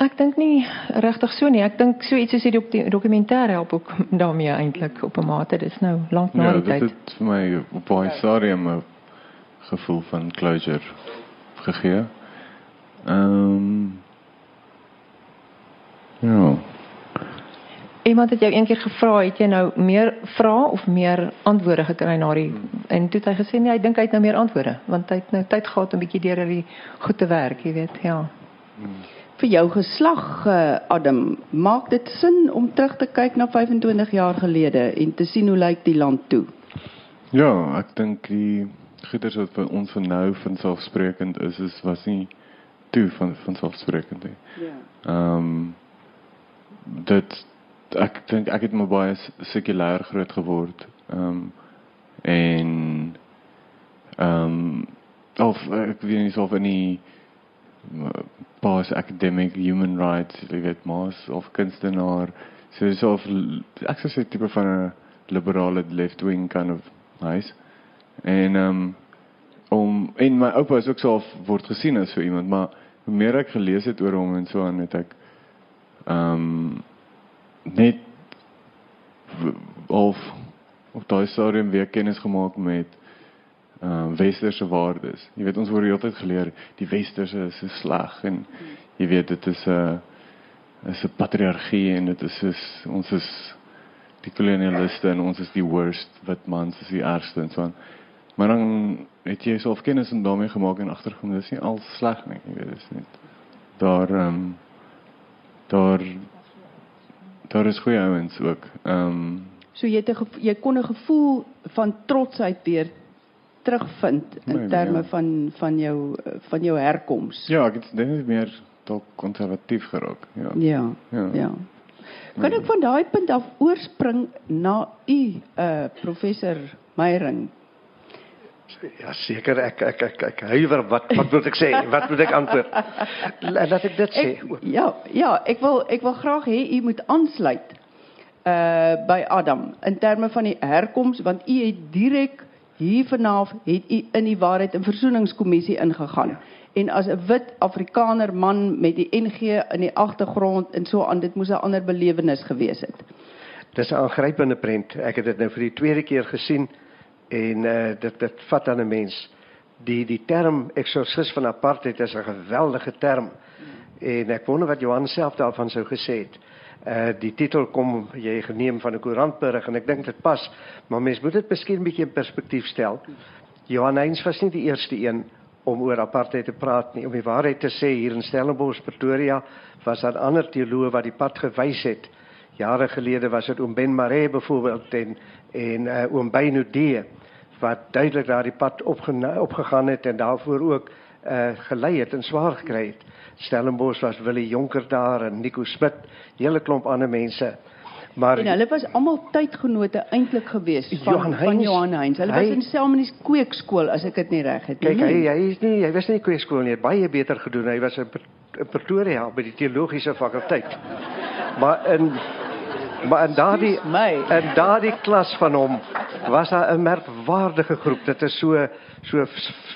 Ek dink nie regtig so nie. Ek dink so iets soos die, die dokumentêr help ook daarmee eintlik op 'n mate. Dit is nou lank na ja, die tyd. Ja, dit het vir my op baie stadium 'n gevoel van closure gegee. Ehm um, Ja. Iemand het jou eendag gevra, het jy nou meer vrae of meer antwoorde gekry na die en toe het hy gesê nee, hy dink hy het nou meer antwoorde want hy het nou tyd gehad om 'n bietjie deur die goed te werk, jy weet, ja. Hmm vir jou geslag uh, Adam, maak dit sin om terug te kyk na 25 jaar gelede en te sien hoe lyk die land toe? Ja, ek dink die goeders wat vir ons van nou van selfsprekend is, is was nie toe van van selfsprekend nie. Ja. Ehm um, dit ek dink ek het maar baie sekulêr groot geword. Ehm um, en ehm um, of ek weet nie of any pa's academic human rights jy weet maas of kunstenaar. So so of ek sou sê tipe van 'n liberale left wing kind of nice en um om en my oupa is ook so word gesien as so iemand maar hoe meer ek gelees het oor hom en so aan het ek um net of op daai stadium weer kennis gemaak met ehm uh, westerse waardes. Jy weet ons word heeltyd geleer die westerse is so sleg en jy weet dit is 'n uh, is 'n patriargie en dit is soos ons is die kolonialiste en ons is die worst wat mans is die ergste en so aan. Maar dan het jy self kennis en daarmee gemaak en agtergekom dis nie al sleg nie, jy weet dis net daar ehm um, daar daar is goeie ouens ook. Ehm um, So jy het 'n jy kon 'n gevoel van trotsheid weer terugvind in Nee, terme ja. van van jou van jou herkoms. ja, ek het dink het meer dalk konservatief geraak. Ja. Ja. Ja. ja. Kan ek van daai punt af oorspring na u uh professor Meyering? Ja, seker ek ek ek ek huiwer wat wat moet ek sê? Wat moet ek antwoord? La- Laat ek dit sê. Ek, ja, ja, ek wil ek wil graag hê u moet aansluit uh by Adam in terme van die herkoms want u het direk hier vanaf het u in die waarheid en versoeningskommissie ingegaan. En as 'n wit Afrikaner man met die NG in die agtergrond en so aan dit moes 'n ander belewenis gewees het. Dis 'n aangrypende prent. Ek het dit nou vir die tweede keer gesien en uh dit dit vat aan 'n mens. Die die term eksorsis van apartheid is 'n geweldige term. En ek wonder wat Johan self daarvan sou gesê het. Uh die titel kom jy geneem van 'n koerantberig en ek dink dit pas, maar mens moet dit miskien 'n bietjie in perspektief stel. Johan Heinz was nie die eerste een om oor apartheid te praat nie. Om die waarheid te sê hier in Stellenbosch, Pretoria, was daar ander teoloë wat die pad gewys het. Jare gelede was dit oom Ben Maree byvoorbeeld en en uh, oom Beyno D wat duidelik daardie pad opgegaan het en daarvoor ook uh, gelei het en swaar gekry het. Stellenbosch was Willie Jonker daar en Nico Smit, hele klomp ander mense. Maar en hulle was almal tydgenote eintlik geweest van Johan van Heinz, Johan Heinz. Hulle hy- was in Selmanies kweekskool as ek dit nie reg het Kyk, hy nie. hy is nie hy was nie kweekskool nie, hy het baie beter gedoen. Hy was in Pre- in Pretoria by die teologiese fakulteit. Maar in maar in daardie in daardie klas van hom was daar 'n merkwaardige groep. Dit is so so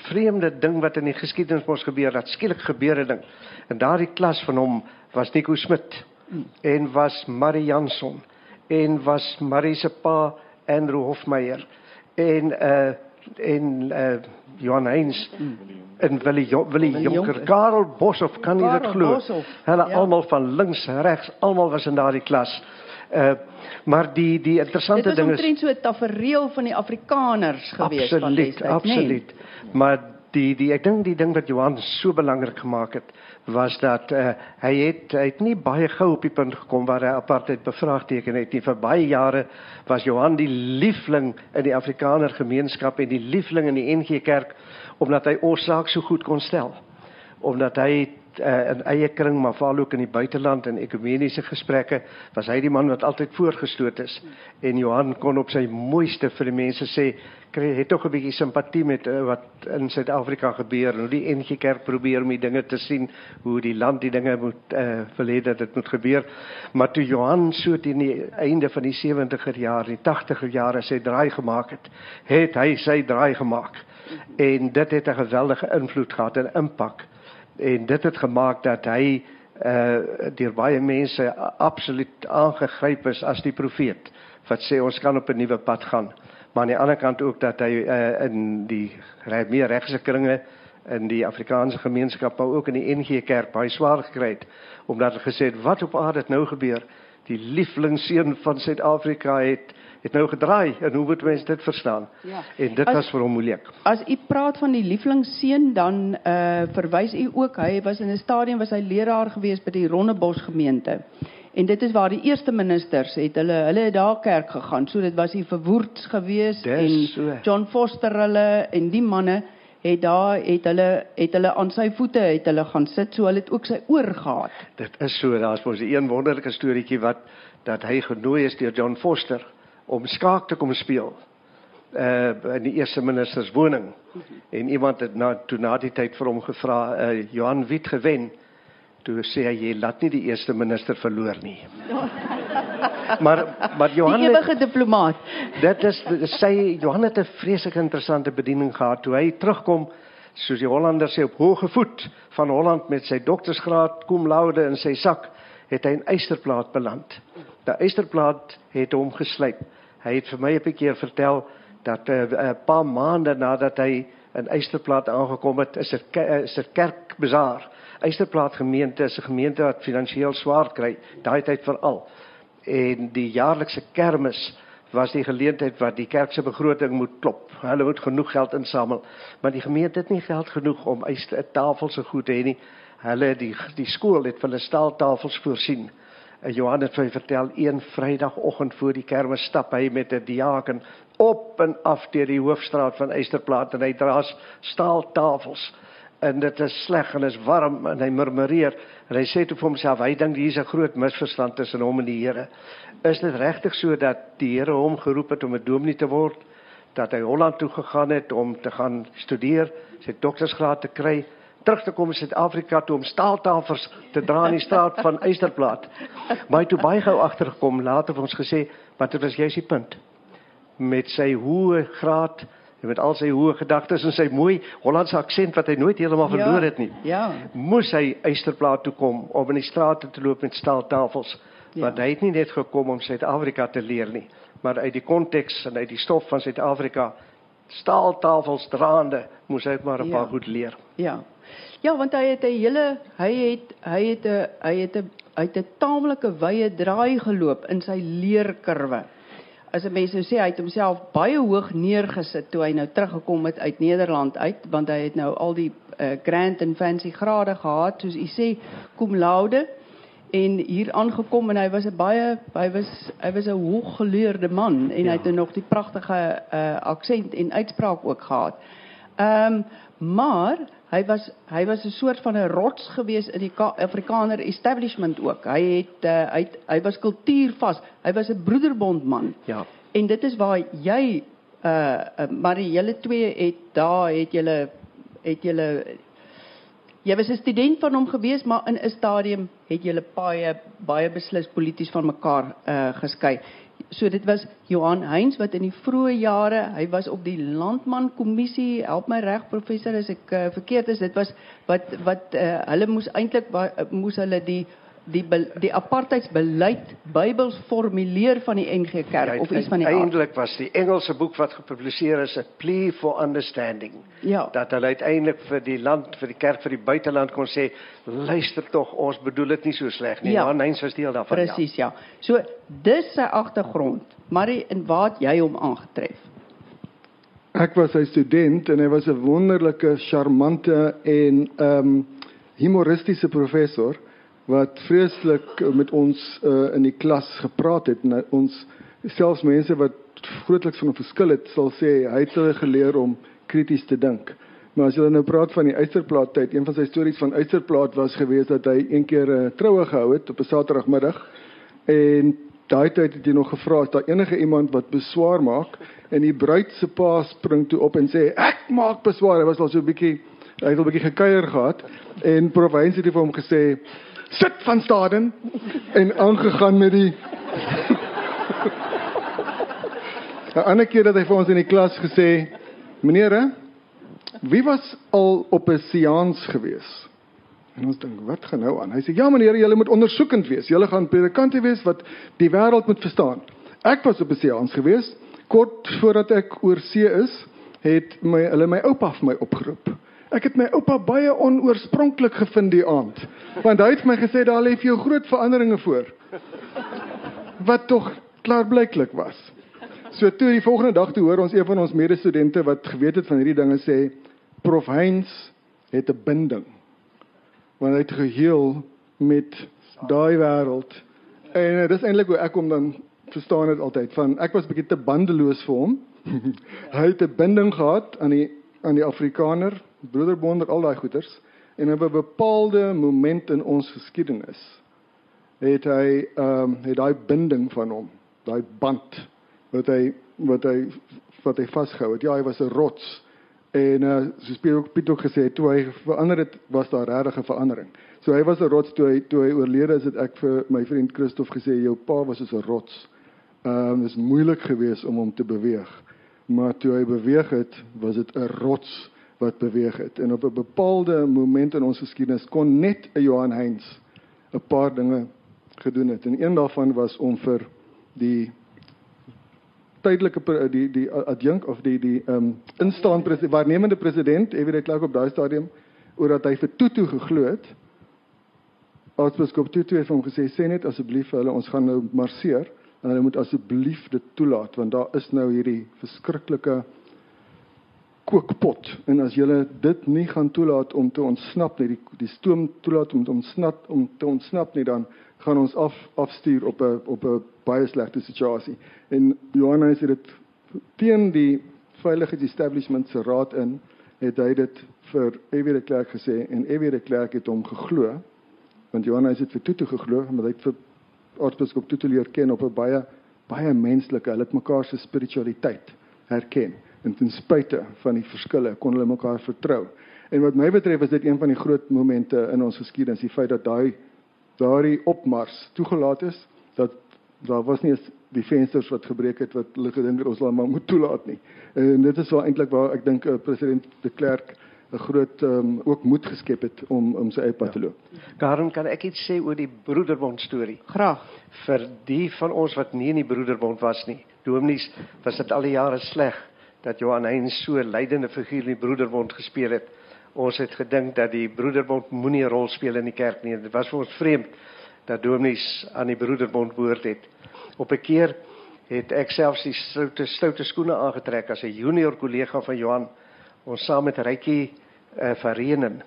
vreemde ding wat in die geskiedenis mos gebeur dat skielik gebeur 'n ding. In daardie klas van hom was Nico Smit en was Marie Jansson en was Marie se pa Andrew Hofmeyer en uh en uh Johan Heinz en Willie Jo- Willie Willie Jonker, Jonker. Karel Boshoff, kan jy dit glo? Hulle ja. almal van links, regs, almal was in daardie klas. Uh maar die die Dit interessante ding is omtrent so 'n tafereel van die Afrikaners geweest van Absoluut, destyds, absoluut. Maar die die ek dink die ding wat Johan so belangrik gemaak het was dat uh, hy het hy het nie baie gou op die punt gekom waar hy apartheid bevraagteken het nie. Vir baie jare was Johan die liefling in die Afrikaner gemeenskap en die liefling in die NG Kerk omdat hy ons saak so goed kon stel. Omdat hy uh, in eie kring maar veral ook in die buiteland en ekumeniese gesprekke was hy die man wat altyd voorgestoot is. En Johan kon op sy mooiste vir die mense sê kry het tog 'n bietjie simpatie met uh, wat in Suid-Afrika gebeur en hoe die NG Kerk probeer om die dinge te sien hoe die land die dinge moet uh, wil hê dat dit moet gebeur. Maar toe Johan so teen die einde van die 70er jaar die 80er jare sy draai gemaak het het hy sy draai gemaak. En dit het 'n geweldige invloed gehad en impak en dit het gemaak dat hy uh deur baie mense absoluut aangegryp is as die profeet wat sê ons kan op 'n nuwe pad gaan. Maar aan die ander kant ook dat hy uh in die meer regse kringe in die Afrikaanse gemeenskap maar ook in die NG Kerk baie swaar gekry het omdat hulle gesê het wat op aarde nou gebeur? Die lieflingseun van Suid-Afrika het het nou gedraai en hoe moet mense dit verstaan Ja. en dit As- was vir hom moeilik As u praat van die lieflingsseun dan uh verwys u ook hy was in 'n stadium was hy leraar gewees by die Rondebos gemeente. En dit is waar die eerste ministers het hulle hulle het daar kerk gegaan. So dit was die verwoerds gewees Dis en so. John Foster hulle en die manne het daar het hulle het hulle aan sy voete het hulle gaan sit so hulle het ook sy oor gehad. Dit is so, daar's mos 'n een wonderlike storieetjie wat dat hy genooi is deur John Foster om skaak te kom speel. Uh in die eerste minister se woning. En iemand het na toe na die tyd vir hom gevra, uh Johan wie het gewen? Toe sê hy jy laat nie die eerste minister verloor nie. Maar maar Johan die ewige diplomaat. Dit is sy Johan het 'n vreeslik interessante bediening gehad toe hy terugkom soos die Hollanders sê op hoë voet van Holland met sy doktorsgraad cum laude in sy sak het hy in Eysterplaat beland. Die Eysterplaat het hom geslyp. Hy het vir my 'n keer vertel dat 'n uh, paar maande nadat hy in Eysterplaat aangekom het, is dit ke- is dit kerkbazaar Eysterplaat gemeente is 'n gemeente wat finansiëel swaar kry, daai tyd veral. En die jaarlikse kermis was die geleentheid wat die kerk se begroting moet klop. Hulle moet genoeg geld insamel, maar die gemeente het nie geld genoeg om 'n tafel so goed te hê nie. Hulle die die skool het vir hulle staaltafels voorsien. Johan het my vertel een Vrydagoggend voor die kermis stap hy met 'n diaken op en af deur die hoofstraat van Eysterplaat en hy dra staaltafels en dit is sleg en is warm en hy murmureer en hy sê toe vir homself hy dink hier's 'n groot misverstand tussen hom en die Here. Is dit regtig so dat die Here hom geroep het om 'n dominee te word? Dat hy Holland toe gegaan het om te gaan studeer, sy doktorsgraad te kry, terug te kom in Suid-Afrika toe om staaltafels te dra in die straat van Eysterplaat. Maar hy het toe baie gou agtergekom later vir ons gesê, "Maar dit was juist die punt." Met sy hoë graad en met al sy hoë gedagtes en sy mooi Hollandse aksent wat hy nooit heeltemal verloor het nie. Ja. Moes hy Eysterplaat toe kom om in die strate te loop met staaltafels. Ja. Want hy het nie net gekom om Suid-Afrika te leer nie, maar uit die konteks en uit die stof van Suid-Afrika staaltafels draande moes hy maar 'n Ja. paar goed leer. Ja. Ja, want hy het 'n hele hy het hy het 'n hy het 'n hy het 'n taamlike wye draai geloop in sy leerkurwe. As 'n mens nou sê hy het homself baie hoog neergesit toe hy nou teruggekom het uit Nederland uit, want hy het nou al die uh, grand en fancy grade gehad, soos u sê, cum laude en hier aangekom en hy was 'n baie hy was hy was 'n hooggeleerde man en ja. hy het nou nog die pragtige uh, aksent en uitspraak ook gehad. Ehm um, maar hy was hy was 'n soort van 'n rots gewees in die Ka Afrikaner establishment ook. Hy het uh, hy het, hy was kultuurvas. Hy was 'n broederbondman. Ja. En dit is waar jy uh, uh maar die julle twee het daar het julle het julle jy was 'n student van hom gewees, maar in 'n stadium het julle baie baie beslis polities van mekaar uh geskei. So dit was Johan Heinz wat in die vroeë jare, hy was op die landman kommissie, help my reg professor as ek uh, verkeerd is, dit was wat wat uh, hulle moes eintlik moes hulle die die be- die apartheidsbeleid Bybels formuleer van die NG Kerk of iets van die. Eintlik was die Engelse boek wat gepubliseer is 'n plea for understanding. Ja. Dat hulle uiteindelik vir die land, vir die kerk, vir die buiteland kon sê, luister tog, ons bedoel dit nie so sleg nie. Ja. Ja, Heinz was deel daarvan. Presies, ja. So dis sy agtergrond. Marie, en waar het jy hom aangetref? Ek was sy student en hy was 'n wonderlike, charmante en ehm um, humoristiese professor wat vreeslik met ons uh, in die klas gepraat het en hy- ons selfs mense wat grootliks van hom verskil het sal sê hy het hulle geleer om krities te dink. Maar as jy nou praat van die Eysterplaat tyd, een van sy stories van Eysterplaat was gewees dat hy een keer 'n uh, troue gehou het op 'n Saterdagmiddag en daai tyd het jy nog gevra as daar enige iemand wat beswaar maak en die bruid se pa spring toe op en sê ek maak beswaar. Hy was al so 'n bietjie hy het 'n bietjie gekuier gehad en Heinz het vir hom gesê sit van Staden en aangegaan met die 'n ander keer dat hy vir ons in die klas gesê meneere wie was al op 'n seans gewees En ons dink, wat gaan nou aan? Hy sê, ja meneer, julle moet ondersoekend wees. Julle gaan predikante wees wat die wêreld moet verstaan. Ek was op 'n seans gewees. Kort voordat ek oor see is, het my hulle my oupa vir my opgeroep. Ek het my oupa baie onoorspronklik gevind die aand. Want hy het my gesê daar lê vir jou groot veranderinge voor. Wat tog klaarblyklik was. So toe die volgende dag toe hoor ons een van ons medestudente wat geweet het van hierdie dinge sê Prof Heinz het 'n binding want hy het geheel met daai wêreld. En uh, dis eintlik hoe ek hom dan verstaan het altyd van ek was bietjie te bandeloos vir hom. hy het 'n binding gehad aan die aan die Afrikaner, broederbond, al daai goeters en op 'n bepaalde moment in ons geskiedenis het hy ehm um, het daai binding van hom, daai band wat hy wat hy wat hy vasgehou het. Ja, hy was 'n rots. En uh soos Piet ook Piet ook gesê het, toe hy verander het, was daar regtig 'n verandering. So hy was 'n rots toe hy toe hy oorlede is, het ek vir my vriend Christof gesê jou pa was soos 'n rots. Ehm um, dis moeilik geweest om hom te beweeg. Maar toe hy beweeg het, was dit 'n rots wat beweeg het. En op 'n bepaalde moment in ons geskiedenis kon net 'n Johan Heinz 'n paar dinge gedoen het. En een daarvan was om vir die tydelike die die adjunk of die die ehm um, instaan president waarnemende president Evie de Klerk op daai stadium oor dat hy vir Tutu geglo het aartsbiskop Tutu het hom gesê sê net asseblief vir hulle ons gaan nou marseer en hulle moet asseblief dit toelaat want daar is nou hierdie verskriklike kookpot en as julle dit nie gaan toelaat om te ontsnap nie die die stoom toelaat om te ontsnap om te ontsnap nie dan gaan ons af afstuur op 'n op 'n baie slegte situasie. En Johannes het dit teen die veiligheidsestablishment se raad in het hy dit vir Evie de Klerk gesê en Evie de Klerk het hom geglo want Johannes het vir Tutu geglo maar hy het vir aartsbiskop Tutu leer ken op 'n baie baie menslike hulle het mekaar se spiritualiteit herken en ten spyte van die verskille kon hulle mekaar vertrou. En wat my betref is dit een van die groot momente in ons geskiedenis, die feit dat daai daardie opmars toegelaat is dat daar was nie die vensters wat gebreek het wat hulle gedink het ons laat maar moet toelaat nie. En dit is wel eintlik waar ek dink uh, president de Klerk 'n groot um, ook moed geskep het om om sy eie pad te loop. Karen, kan ek iets sê oor die broederbond storie? Graag. Vir die van ons wat nie in die broederbond was nie. Dominees was dit al die jare sleg dat Johan Heinz so 'n leidende figuur in die broederbond gespeel het. Ons het gedink dat die broederbond moenie 'n rol speel in die kerk nie. Dit was vir ons vreemd dat dominees aan die broederbond behoort het. Op 'n keer het ek selfs die stoute stoute skoene aangetrek as 'n junior kollega van Johan ons saam met Rykie uh, Verenen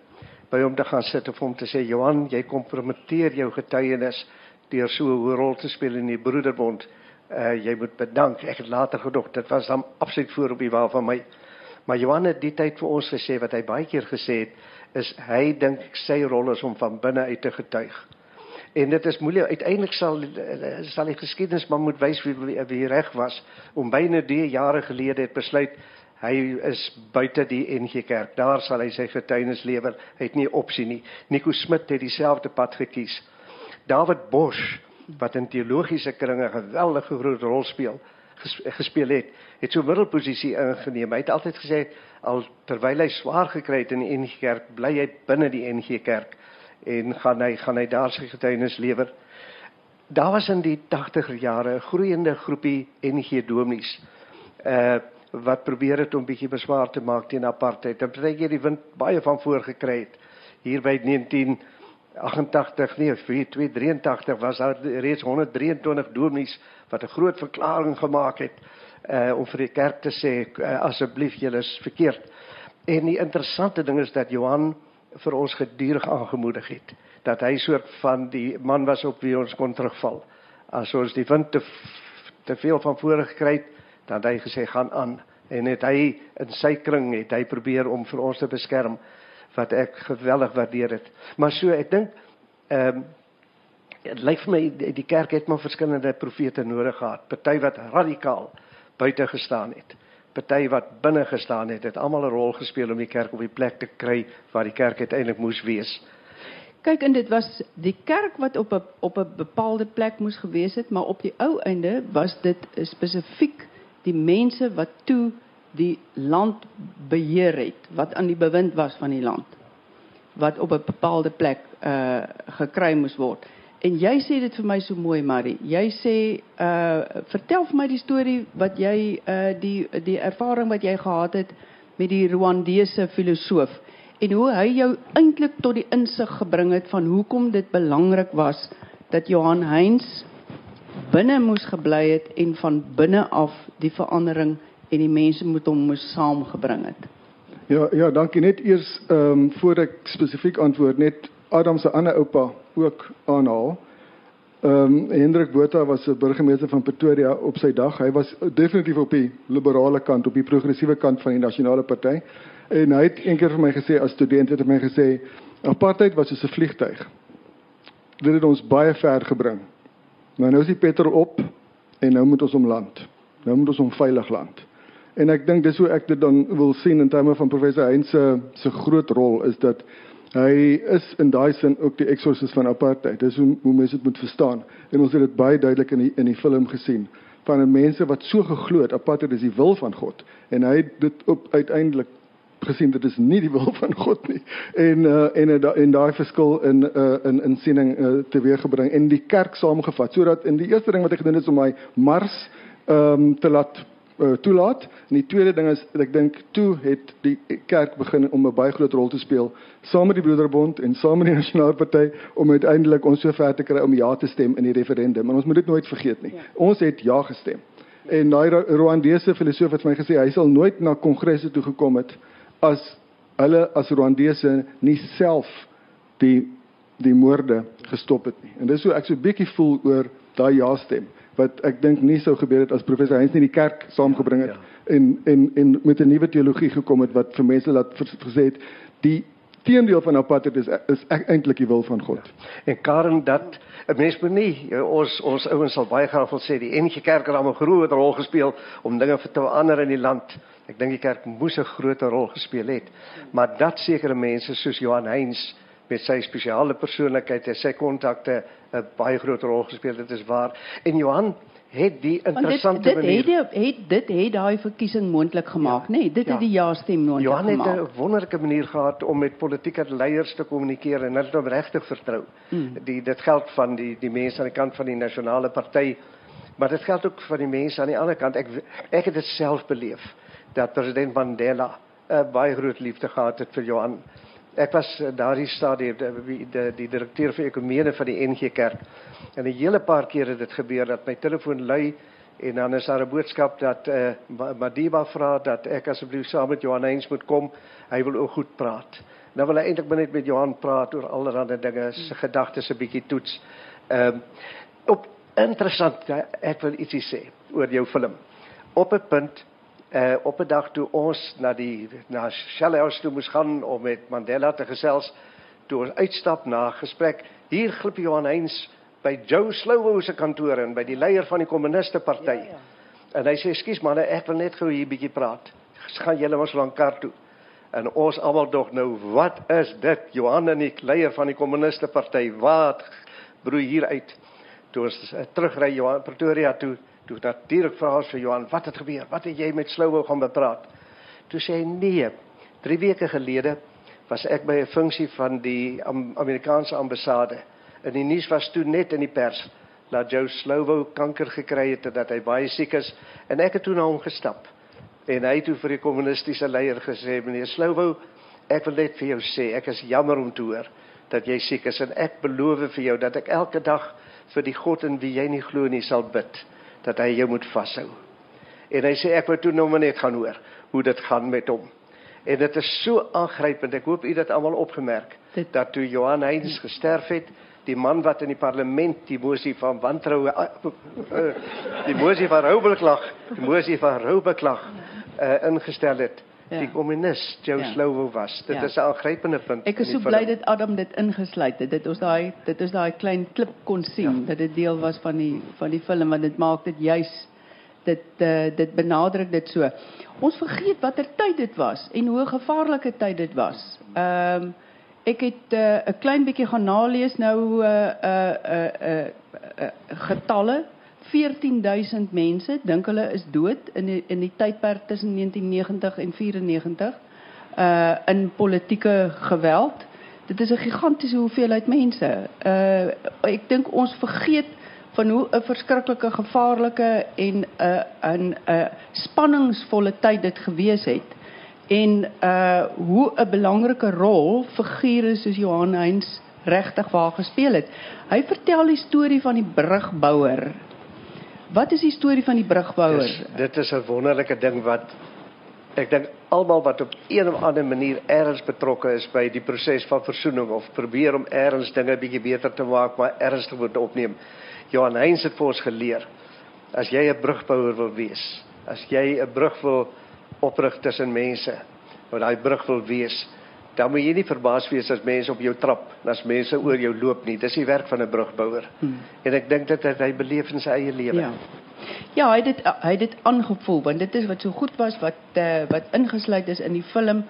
by hom te gaan sit of hom te sê Johan, jy kompromiteer jou getuienis deur so 'n rol te speel in die broederbond uh, jy moet bedank. Ek het later gedog dit was dan absoluut voor op die wa van my. Maar Johan het die tyd vir ons gesê wat hy baie keer gesê het is hy dink sy rol is om van binne uit te getuig. En dit is moeilik uiteindelik sal sal die geskiedenis maar moet wys wie wie, wie reg was om byna 3 jare gelede het besluit hy is buite die NG Kerk. Daar sal hy sy getuienis lewer. Hy het nie opsie nie. Nico Smit het dieselfde pad gekies. David Bosch wat in teologiese kringe 'n geweldige groot rol speel gespeel het, het so middelposisie ingeneem. Hy het altyd gesê al terwyl hy swaar gekry het in die NG Kerk, bly hy binne die NG Kerk en gaan hy gaan hy daar sy getuienis lewer. Daar was in die 80er jare 'n groeiende groepie NG Domies uh wat probeer het om bietjie beswaar te maak teen apartheid. En baie keer die wind baie van voor gekry het. Hier by 19 88 nee 4283 was daar reeds 123 dominees wat 'n groot verklaring gemaak het uh om vir die kerk te sê uh, asseblief julle is verkeerd. En die interessante ding is dat Johan vir ons gedurig aangemoedig het dat hy soort van die man was op wie ons kon terugval. As ons die wind te te veel van voor gekry het, dan het hy gesê gaan aan en het hy in sy kring het hy probeer om vir ons te beskerm wat ek geweldig waardeer het. Maar so ek dink ehm um, dit lyk vir my die, kerk het maar verskillende profete nodig gehad. Party wat radikaal buite gestaan het. Party wat binne gestaan het. Het almal 'n rol gespeel om die kerk op die plek te kry waar die kerk uiteindelik moes wees. Kyk en dit was die kerk wat op 'n op 'n bepaalde plek moes gewees het, maar op die ou einde was dit spesifiek die mense wat toe die land beheer het wat aan die bewind was van die land wat op 'n bepaalde plek uh gekry moes word. En jy sê dit vir my so mooi Marie. Jy sê uh vertel vir my die storie wat jy uh die die ervaring wat jy gehad het met die Rwandese filosoof en hoe hy jou eintlik tot die insig gebring het van hoekom dit belangrik was dat Johan Heinz binne moes gebly het en van binne af die verandering en die mense moet hom moes saamgebring het. Ja, ja, dankie net eers ehm um, voor ek spesifiek antwoord net Adam se ander oupa ook aanhaal. Ehm um, Hendrik Botha was 'n burgemeester van Pretoria op sy dag. Hy was definitief op die liberale kant, op die progressiewe kant van die nasionale party. En hy het eendag vir my gesê as student het hy my gesê apartheid was soos 'n vliegtyg. Dit het ons baie ver gebring. Maar nou is die petrol op en nou moet ons om land. Nou moet ons om veilig land. En ek dink dis hoe ek dit dan wil sien in terme van professor Heinz se se groot rol is dat hy is in daai sin ook die exorcist van apartheid. Dis hoe hoe mense dit moet verstaan. En ons het dit baie duidelik in die in die film gesien van mense wat so geglo het apartheid is die wil van God en hy het dit op uiteindelik gesien dit is nie die wil van God nie. En uh en en daai verskil in uh in in siening uh, teweeggebring en die kerk saamgevat sodat in die eerste ding wat hy gedoen het is om hy mars ehm um, te laat uh, toelaat. En die tweede ding is ek dink toe het die kerk begin om 'n baie groot rol te speel saam met die Broederbond en saam met die Nasionale Party om uiteindelik ons so ver te kry om ja te stem in die referendum. Maar ons moet dit nooit vergeet nie. Ja. Ons het ja gestem. En daai Rwandese filosoof het my gesê hy sal nooit na kongresse toe gekom het as hulle as Rwandese nie self die die moorde gestop het nie. En dis hoe ek so bietjie voel oor daai ja stem wat ek dink nie sou gebeur het as professor Heinz nie die kerk saamgebring het ja, ja. en en en met 'n nuwe teologie gekom het wat vir mense laat gesê het die teendeel van apartheid is is eintlik die wil van God. Ja. En Karen dat 'n mens moet nie ons ons ouens sal baie graag wil sê die NG Kerk het 'n groot rol gespeel om dinge te verander in die land. Ek dink die kerk moes 'n groot rol gespeel het. Maar dat sekere mense soos Johan Heinz met sy spesiale persoonlikheid en sy kontakte 'n baie groot rol gespeel het. Dit is waar. En Johan het die interessante dit, dit manier het, het dit het daai verkiesing moontlik gemaak, ja, nê? Nee, dit ja. het die ja-stem moontlik gemaak. Johan het 'n wonderlike manier gehad om met politieke leiers te kommunikeer en hulle hom regtig vertrou. Hmm. Die dit geld van die die mense aan die kant van die nasionale party, maar dit geld ook vir die mense aan die ander kant. Ek ek het dit self beleef dat president Mandela 'n baie groot liefde gehad het vir Johan ek was eh, daardie stadium die, die die direkteur vir ekonomie van die NG Kerk. En 'n hele paar keer het dit gebeur dat my telefoon lui en dan is daar 'n boodskap dat eh uh, Madiba vra dat ek asseblief saam met Johan Heinz moet kom. Hy wil ook goed praat. Nou wil hy eintlik net met Johan praat oor allerlei dinge, se gedagtes 'n bietjie toets. Ehm uh, op interessant ek wil ietsie sê oor jou film. Op 'n punt uh op 'n dag toe ons na die na Shelley House toe moes gaan om met Mandela te gesels, toe ons uitstap na gesprek, hier glip Johan Heinz by Joe Slowo se kantoor in by die leier van die kommuniste party. Ja, ja. En hy sê: "Ekskuus manne, ek wil net gou hier bietjie praat. Gaan julle mos lank kar toe." En ons almal dog nou, wat is dit? Johan en die leier van die kommuniste party, wat broei hier uit? Toe ons uh, terugry Johan Pretoria toe, Toe natuurlik vra ons vir Johan, wat het gebeur? Wat het jy met Slowou gaan bepraat? Toe sê hy nee. 3 weke gelede was ek by 'n funksie van die Amerikaanse ambassade. In die nuus was toe net in die pers dat Joe Slowou kanker gekry het en dat hy baie siek is en ek het toe na hom gestap. En hy het toe vir die kommunistiese leier gesê, meneer Slowou, ek wil net vir jou sê, ek is jammer om te hoor dat jy siek is en ek beloof vir jou dat ek elke dag vir die God in wie jy nie glo nie sal bid dat hy jou moet vashou. En hy sê ek wou toe nou maar net gaan hoor hoe dit gaan met hom. En dit is so aangrypend. Ek hoop u dit almal opgemerk dat toe Johan Heinz gesterf het, die man wat in die parlement die mosie van wantroue uh, die mosie van roubeklag, die mosie van roubeklag uh, ingestel het. Ja. Die kommunis Joe ja. Slovo was. Dit ja. is 'n aangrypende punt. Ek is so bly dat Adam dit ingesluit het. Dit ons daai dit is daai klein klip kon sien ja. dat dit deel was van die van die film want dit maak dit juis dit uh, dit benadruk dit so. Ons vergeet watter tyd dit was en hoe gevaarlike tyd dit was. Ehm um, ek het eh, 'n uh, klein bietjie gaan nalees nou uh uh uh, uh, uh getalle 14000 mense dink hulle is dood in die, in die tydperk tussen 1990 en 94 uh in politieke geweld. Dit is 'n gigantiese hoeveelheid mense. Uh ek dink ons vergeet van hoe 'n verskriklike gevaarlike en 'n uh, 'n 'n uh, spanningsvolle tyd dit gewees het en uh hoe 'n belangrike rol figure soos Johan Heinz regtig waar gespeel het. Hy vertel die storie van die brugbouer Wat is die storie van die brugbouer? Dis, dit is 'n wonderlike ding wat ek dink almal wat op een of ander manier ergens betrokke is by die proses van versoening of probeer om ergens dinge bietjie beter te maak, maar ergens te word opneem. Johan Heinz het vir ons geleer as jy 'n brugbouer wil wees, as jy 'n brug wil oprig tussen mense, wat daai brug wil wees, dan moet jy nie verbaas wees as mense op jou trap, as mense oor jou loop nie. Dis die werk van 'n brugbouer. Hmm. En ek dink dit het hy beleef in sy eie lewe. Ja. Ja, hy het dit hy het dit aangevoel want dit is wat so goed was wat uh, wat ingesluit is in die film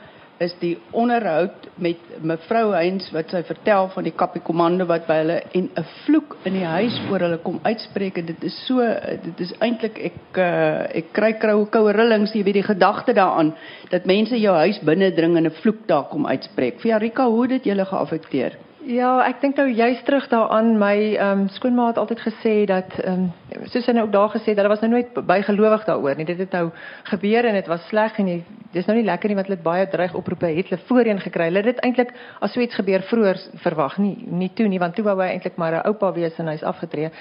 is die onderhoud met mevrou Heinz wat sy vertel van die kapiekommando wat by hulle en 'n vloek in die huis oor hulle kom uitspreek en dit is so dit is eintlik ek uh, ek kry kroue koue rillings jy weet die gedagte daaraan dat mense jou huis binne dring en 'n vloek daar kom uitspreek. Vir Jarika, hoe dit julle geaffekteer? Ja, ek dink nou juist terug daaraan my ehm um, skoonma het altyd gesê dat ehm um, soos hy nou ook daar gesê dat hulle was nou nooit bygelowig daaroor nie. Dit het nou gebeur en dit was sleg en jy, dis nou nie lekker nie want hulle het baie dreig oproepe het hulle voorheen gekry. Hulle het dit eintlik as so iets gebeur vroeër verwag nie nie toe nie want toe wou hy eintlik maar 'n oupa wees en hy's afgetree.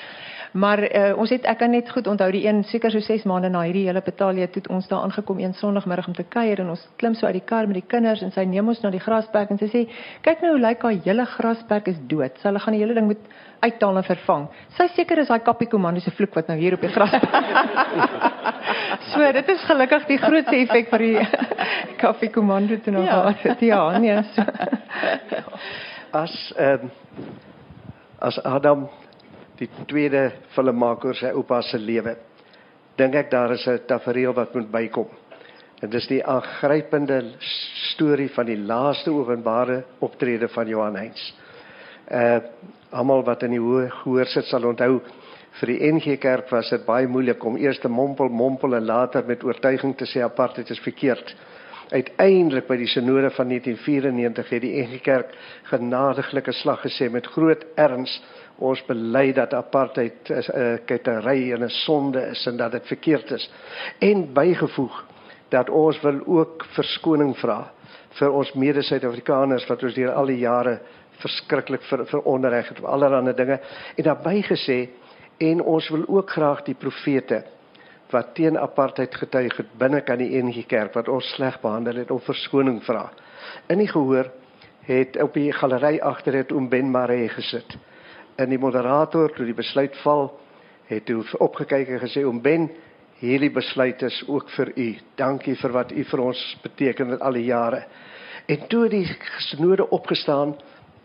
Maar uh, ons het ek kan net goed onthou die een seker so 6 maande na hierdie hele betalie toe ons daar aangekom een Sondagmiddag om te kuier en ons klim so uit die kar met die kinders en sy neem ons na die grasperk en sy sê kyk nou hoe lyk haar hele grasperk is dood. So hulle gaan die hele ding moet uithaal en vervang. Sy seker is daai kappie komando se vloek wat nou hier op die gras. so dit is gelukkig die grootste effek vir die kappie komando te nou Ja. gehad. Ja, nee. So. As ehm as Adam die tweede filmmaker sy oupa se lewe, dink ek daar is 'n tafereel wat moet bykom. En dis die aangrypende storie van die laaste openbare optrede van Johan Heinz. Uh almal wat in die hoë gehoor sit sal onthou vir die NG Kerk was dit baie moeilik om eers te mompel mompel en later met oortuiging te sê apartheid is verkeerd. Uiteindelik by die sinode van 1994 het die NG Kerk genadiglike slag gesê met groot erns ons bely dat apartheid 'n uh, ketery en 'n sonde is en dat dit verkeerd is en bygevoeg dat ons wil ook verskoning vra vir ons mede-Suid-Afrikaners wat ons deur al die jare verskriklik ver, veronderreg het op allerlei dinge en daarbey gesê en ons wil ook graag die profete wat teen apartheid getuig het binne kan die NG Kerk wat ons sleg behandel het om verskoning vra. In die gehoor het op die galery agter het oom Ben Maree gesit. En die moderator toe die besluit val, het toe opgekyk en gesê oom Ben, hierdie besluit is ook vir u. Dankie vir wat u vir ons beteken het al die jare. En toe het die synode opgestaan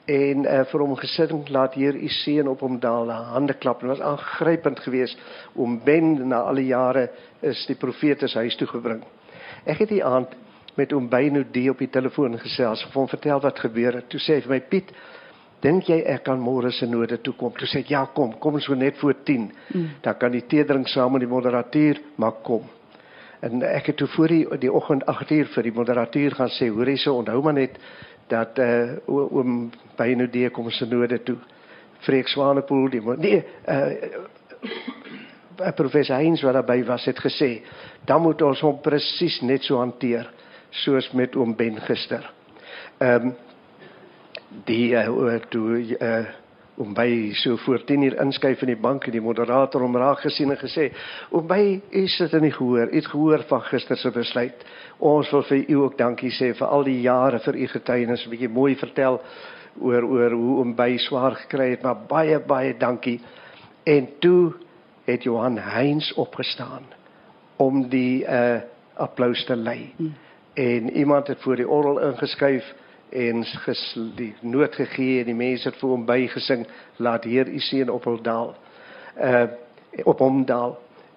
en uh, vir hom gesit en laat hier u seën op hom daal, hande klap. Dit was aangrypend geweest om Ben na al die jare is die profeet se huis toe gebring. Ek het die aand met oom Byno D op die telefoon gesels, of hom vertel wat gebeur het. Toe sê hy vir my Piet, dink jy ek kan môre se node toe kom? Toe sê ek ja, kom, kom so net voor 10. Mm. Dan kan die teedering saam met die moderatuur maar kom. En ek het toe voor die die oggend 8 uur vir die moderatuur gaan sê, hoor hierse onthou maar net dat uh oom Byno D kom se node toe. Freek Swanepoel die nee uh uh, professor Heinz wat daarbey was het gesê, dan moet ons hom presies net so hanteer soos met oom Ben gister. Ehm um, die uh, toe uh, om by so voor 10 uur inskuif in die bank en die moderator hom raak gesien en gesê om by u sit in die gehoor, u het gehoor van gister se besluit. Ons wil vir u ook dankie sê vir al die jare vir u getuienis, 'n bietjie mooi vertel oor oor hoe om by swaar gekry het, maar baie baie dankie. En toe het Johan Heinz opgestaan om die uh applous te lei. Hmm. En iemand het voor die orgel ingeskuif en ges, die noot gegee en die mense het vir hom bygesing laat Heer u seën op hom daal. Uh op hom daal.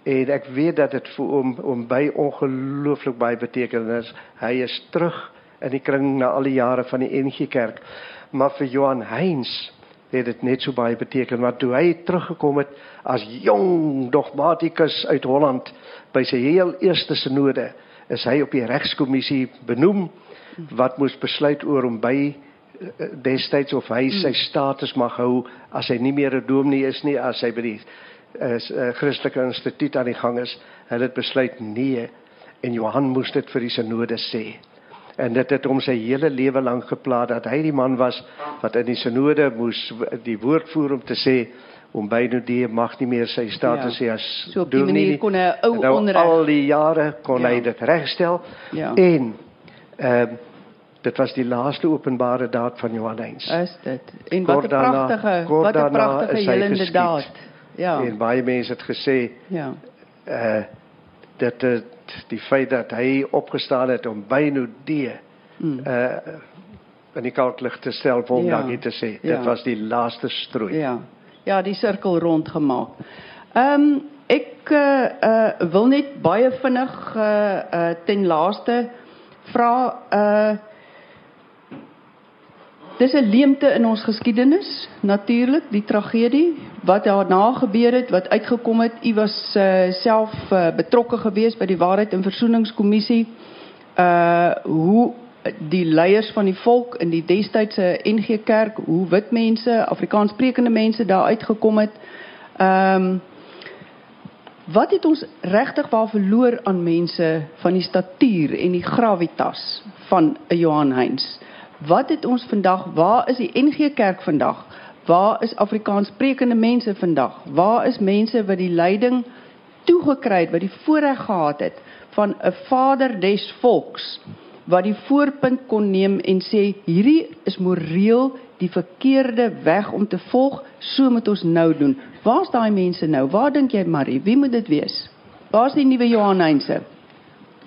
En ek weet dat dit vir hom om by ongelooflik baie betekenis. Hy is terug in die kring na al die jare van die NG Kerk. Maar vir Johan Heinz het dit net so baie beteken want toe hy teruggekom het as jong dogmatikus uit Holland by sy heel eerste sinode is hy op die regskommissie benoem wat moes besluit oor om by eh, destyds of hy sy status mag hou as hy nie meer 'n dominee is nie as hy by die is 'n uh, Christelike instituut aan die gang is hulle het besluit nee en Johan moes dit vir die sinode sê en dit het hom sy hele lewe lank gepla dat hy die man was wat in die sinode moes die woord voer om te sê om byna die mag nie meer sy status hê Ja. as So op die manier nie. kon hy ou nou, onreg- al die jare kon Ja. hy dit regstel Ja. en ehm dit was die laaste openbare daad van Johan Heinz. Is dit. En wat 'n pragtige, wat 'n pragtige helende daad. Ja. En baie mense het gesê Ja. uh dat dit die feit dat hy opgestaan het om byno die Mm. uh in die kalklig te stel hom Ja. dankie te sê. Ja. Dit was die laaste strooi. Ja. Ja, die sirkel rond gemaak. Ehm ek uh, uh wil net baie vinnig uh uh ten laaste vra uh Dis 'n leemte in ons geskiedenis, natuurlik, die tragedie wat daarna gebeur het, wat uitgekom het. U was uh, self uh, betrokke geweest by die Waarheid en Versoeningskommissie. Uh hoe die leiers van die volk in die destydse NG Kerk, hoe wit mense, Afrikaanssprekende mense daar uitgekom het. Ehm um, wat het ons regtig waar verloor aan mense van die statuur en die gravitas van 'n Johan Heinz? Wat het ons vandag, waar is die NG Kerk vandag? Waar is Afrikaanssprekende mense vandag? Waar is mense wat die leiding toegekry het, wat die voorreg gehad het van 'n vader des volks wat die voorpunt kon neem en sê hierdie is moreel die verkeerde weg om te volg, so moet ons nou doen. Waar's daai mense nou? Waar dink jy Marie, wie moet dit wees? Waar's die nuwe Johanneinse?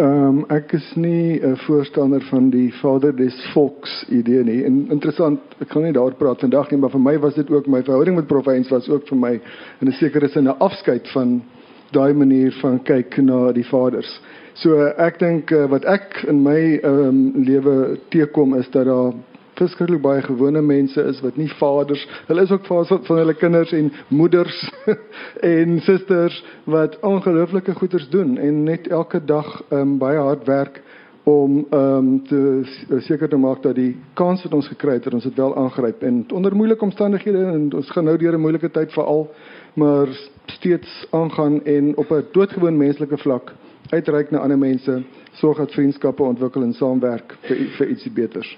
Ehm um, ek is nie 'n voorstander van die vader des volks idee nie. En interessant, ek gaan nie daaroor praat vandag nie, maar vir my was dit ook my verhouding met Prof Heinz was ook vir my in 'n sekere sin 'n afskeid van daai manier van kyk na die vaders. So ek dink uh, wat ek in my ehm um, lewe teekom is dat daar verskriklik baie gewone mense is wat nie vaders, hulle is ook vaders van hulle kinders en moeders en susters wat ongelooflike goeders doen en net elke dag um, baie hard werk om ehm um, te seker te maak dat die kans wat ons gekry het, ons dit wel aangryp en onder moeilike omstandighede en ons gaan nou deur 'n moeilike tyd veral maar steeds aangaan en op 'n doodgewoon menslike vlak uitreik na ander mense, sorg dat vriendskappe ontwikkel en saamwerk vir vir ietsie beters.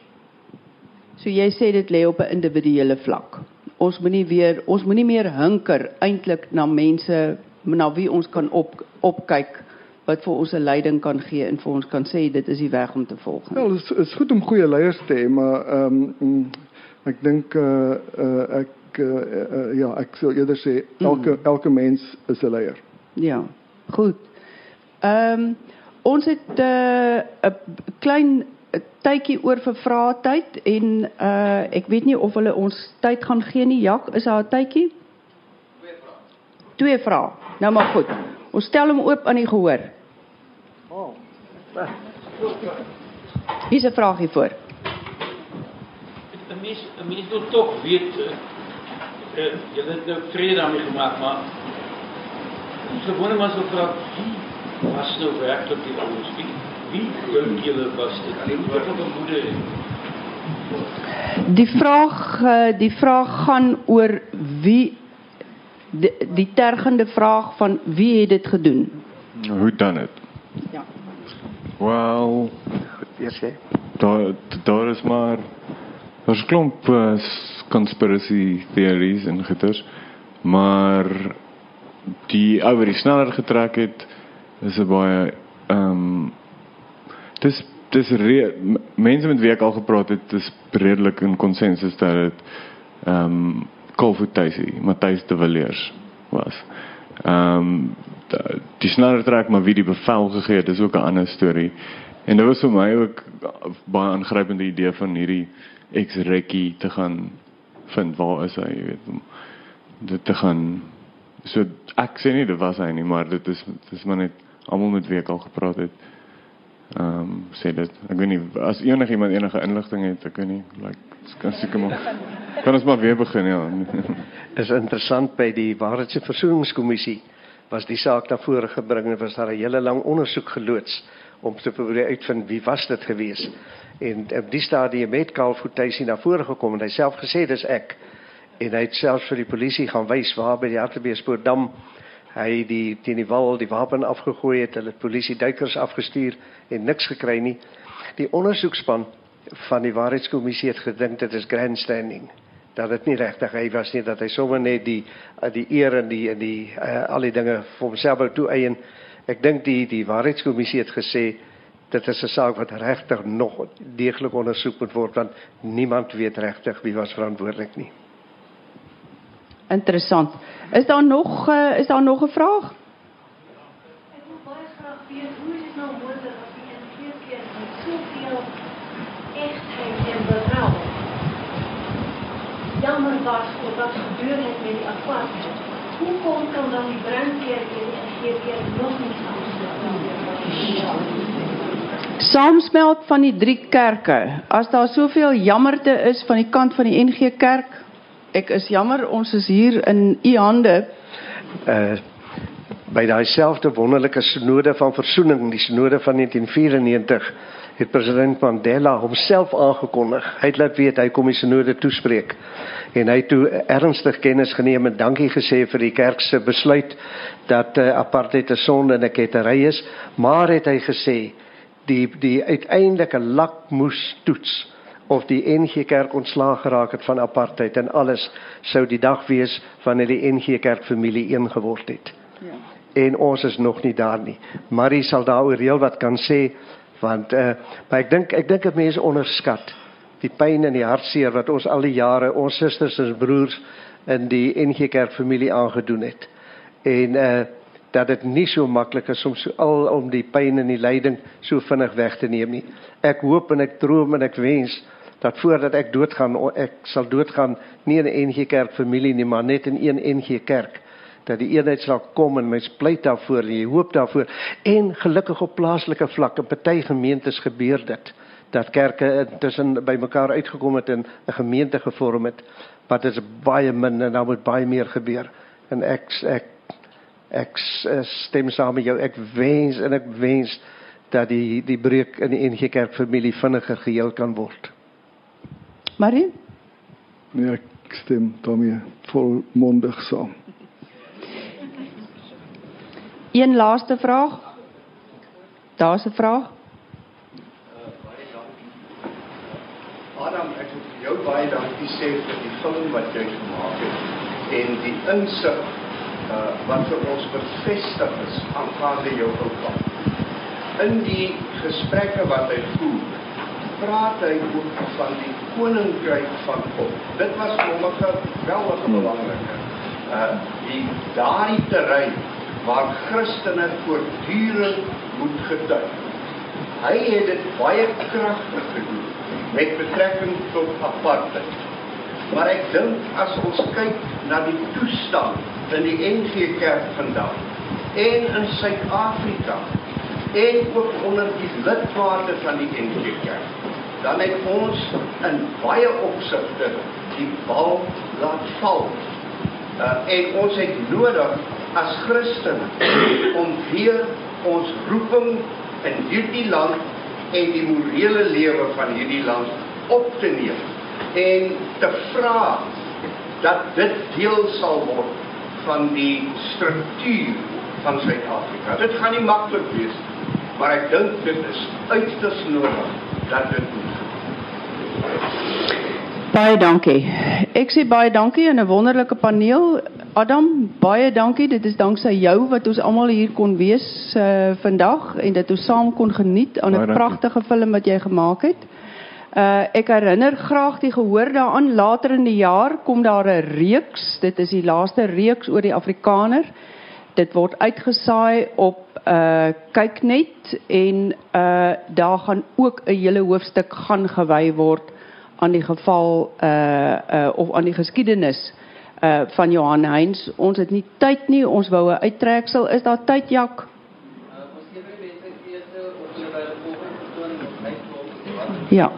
So jy sê dit lê op 'n individuele vlak. Ons moenie weer ons moenie meer hinker eintlik na mense na wie ons kan op opkyk wat vir ons 'n leiding kan gee en vir ons kan sê dit is die weg om te volg. Ja, dit is, is goed om goeie leiers te hê, maar ehm um, ek dink uh, uh ek uh, uh, ja, ek sou eerder sê elke mm. elke mens is 'n leier. Ja. Goed. Ehm um, ons het 'n uh, klein tydjie oor vir vrae tyd en uh ek weet nie of hulle ons tyd gaan gee nie. Jak, is daar 'n tydjie? Twee vrae. Twee vrae. Nou maar goed. Ons stel hom oop aan die gehoor. Oh. Wie se vraagie voor? 'n Mens 'n mens wil tog weet uh, uh jy het nou vrede daarmee gemaak, maar gewone mens wil vra wie was nou werklik die ouens? Wie dink julle was dit? Hulle moet ook 'n moeder hê. Die vraag eh, die vraag gaan oor wie die, die tergende vraag van wie het dit gedoen? Hoe dan dit? Ja. Wel, eers sê. Daar daar is maar daar's klomp uh, conspiracy theories en goeters, maar die ou wat die sneller getrek het is 'n baie ehm um, dis dis mense met wie ek al gepraat het, dis redelik in konsensus dat dit ehm um, Kolfutaisi, Matthys de Villiers was. Ehm um, die sneller trek maar wie die bevel gegee het, dis ook 'n ander storie. En dit was vir my ook baie aangrypende idee van hierdie ex-rekkie te gaan vind waar is hy, jy weet, om dit te gaan so ek sê nie dit was hy nie, maar dit is dit is maar net almal met wie ek al gepraat het. Ehm um, sê dit. Ek weet nie as enigiemand enige inligting het, ek weet nie, like kan seker maar kan ons maar weer begin ja. is interessant by die Waarheids- en Versoeningskommissie was die saak na vore gebring en was daar 'n hele lang ondersoek geloods om te probeer uitvind wie was dit gewees. En op die stadium het Karl Fortuin na vore gekom en hy self gesê dis ek. En hy het selfs vir die polisie gaan wys waar by die Hartbeespoortdam hy die teen die wal die wapen afgegooi het, hulle polisie duikers afgestuur en niks gekry nie. Die ondersoekspan van die waarheidskommissie het gedink dit is grandstanding. Dat dit nie regtig hy was nie dat hy sommer net die die eer en die en die uh, al die dinge vir homself wou toeëien. Ek dink die die waarheidskommissie het gesê dit is 'n saak wat regtig nog deeglik ondersoek moet word want niemand weet regtig wie was verantwoordelik nie. Interessant. Is daar nog uh, is daar nog 'n vraag? Ek wil baie graag weet hoe is dit nou moontlik dat jy in twee keer met soveel egtheid en berouw jammer was oor wat gebeur het met die apartheid. Hoe kom dan dan die brandkeer en die GP nog nie Saamsmelt van die drie kerke. As daar soveel jammerte is van die kant van die NG Kerk, ek is jammer ons is hier in u hande. Uh by daai selfde wonderlike sinode van verzoening, die sinode van 1994, het president Mandela homself aangekondig. Hy het laat weet hy kom die synode toespreek. En hy het toe ernstig kennis geneem en dankie gesê vir die kerk se besluit dat uh, apartheid 'n sonde en 'n kettery is, maar het hy gesê die die uiteindelike lakmoes toets of die NG Kerk ontslaag geraak het van apartheid en alles sou die dag wees wanneer die NG Kerk familie een geword het. Ja. En ons is nog nie daar nie. Marie sal daaroor heel wat kan sê want uh, maar ek dink ek dink dat mense onderskat die pyn en die hartseer wat ons al die jare ons susters en broers in die NG Kerk familie aangedoen het. En uh dat dit nie so maklik is om so al om die pyn en die lyding so vinnig weg te neem nie. Ek hoop en ek droom en ek wens dat voordat ek doodgaan ek sal doodgaan nie in 'n NG Kerk familie nie, maar net in een NG Kerk dat die eenheid sal kom en mens pleit daarvoor en jy hoop daarvoor. En gelukkig op plaaslike vlak in party gemeentes gebeur dit dat kerke intussen bymekaar uitgekom het en 'n gemeente gevorm het wat is baie min en nou moet baie meer gebeur. En ek ek ek stem saam met jou. Ek wens en ek wens dat die die breuk in die NG Kerk familie vinniger geheel kan word Marie? Nee, ek stem daarmee volmondig saam. Een laaste vraag. Daar's 'n vraag. Adam, ek wil vir jou baie dankie sê vir die film wat jy gemaak het en die insig uh wat vir ons bevestig is aangaande jou oupa. In die gesprekke wat hy voer, praat hy ook van die koninkryk van God. Dit was vir hom 'n geweldige belangrike. Uh die daardie terrein waar Christene voortdurend moet getuig. Hy het dit baie kragtig gedoen met betrekking tot apartheid. Maar ek dink as ons kyk na die toestand in die NG Kerk vandag en in Suid-Afrika en ook onder die lidmate van die NG Kerk dan het ons in baie opsigte die bal laat val. Uh, en ons het nodig as Christene om weer ons roeping in hierdie land en die morele lewe van hierdie land op te neem en te vra dat dit deel sal word van die struktuur van Suid-Afrika. Dit gaan nie maklik wees, maar ek dink dit is uiters nodig dat dit moet Baie dankie. Ek sê baie dankie aan 'n wonderlike paneel. Adam, baie dankie. Dit is danksy jou wat ons almal hier kon wees uh vandag en dat ons saam kon geniet aan 'n pragtige film wat jy gemaak het. Uh ek herinner graag die gehoor daaraan later in die jaar kom daar 'n reeks. Dit is die laaste reeks oor die Afrikaner. Dit word uitgesaai op uh kyk net en uh daar gaan ook 'n hele hoofstuk gaan gewy word aan die geval uh uh of aan die geskiedenis uh van Johan Heinz. Ons het nie tyd nie, ons wou 'n uittreksel. Is daar tyd, Jak? Ja.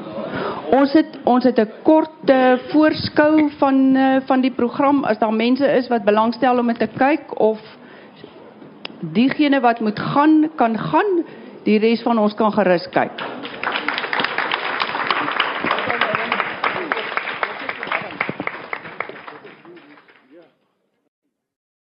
Ons het ons het 'n kort uh, voorskou van uh, van die program as daar mense is wat belangstel om dit te kyk of diegene wat moet gaan kan gaan, die res van ons kan gerus kyk.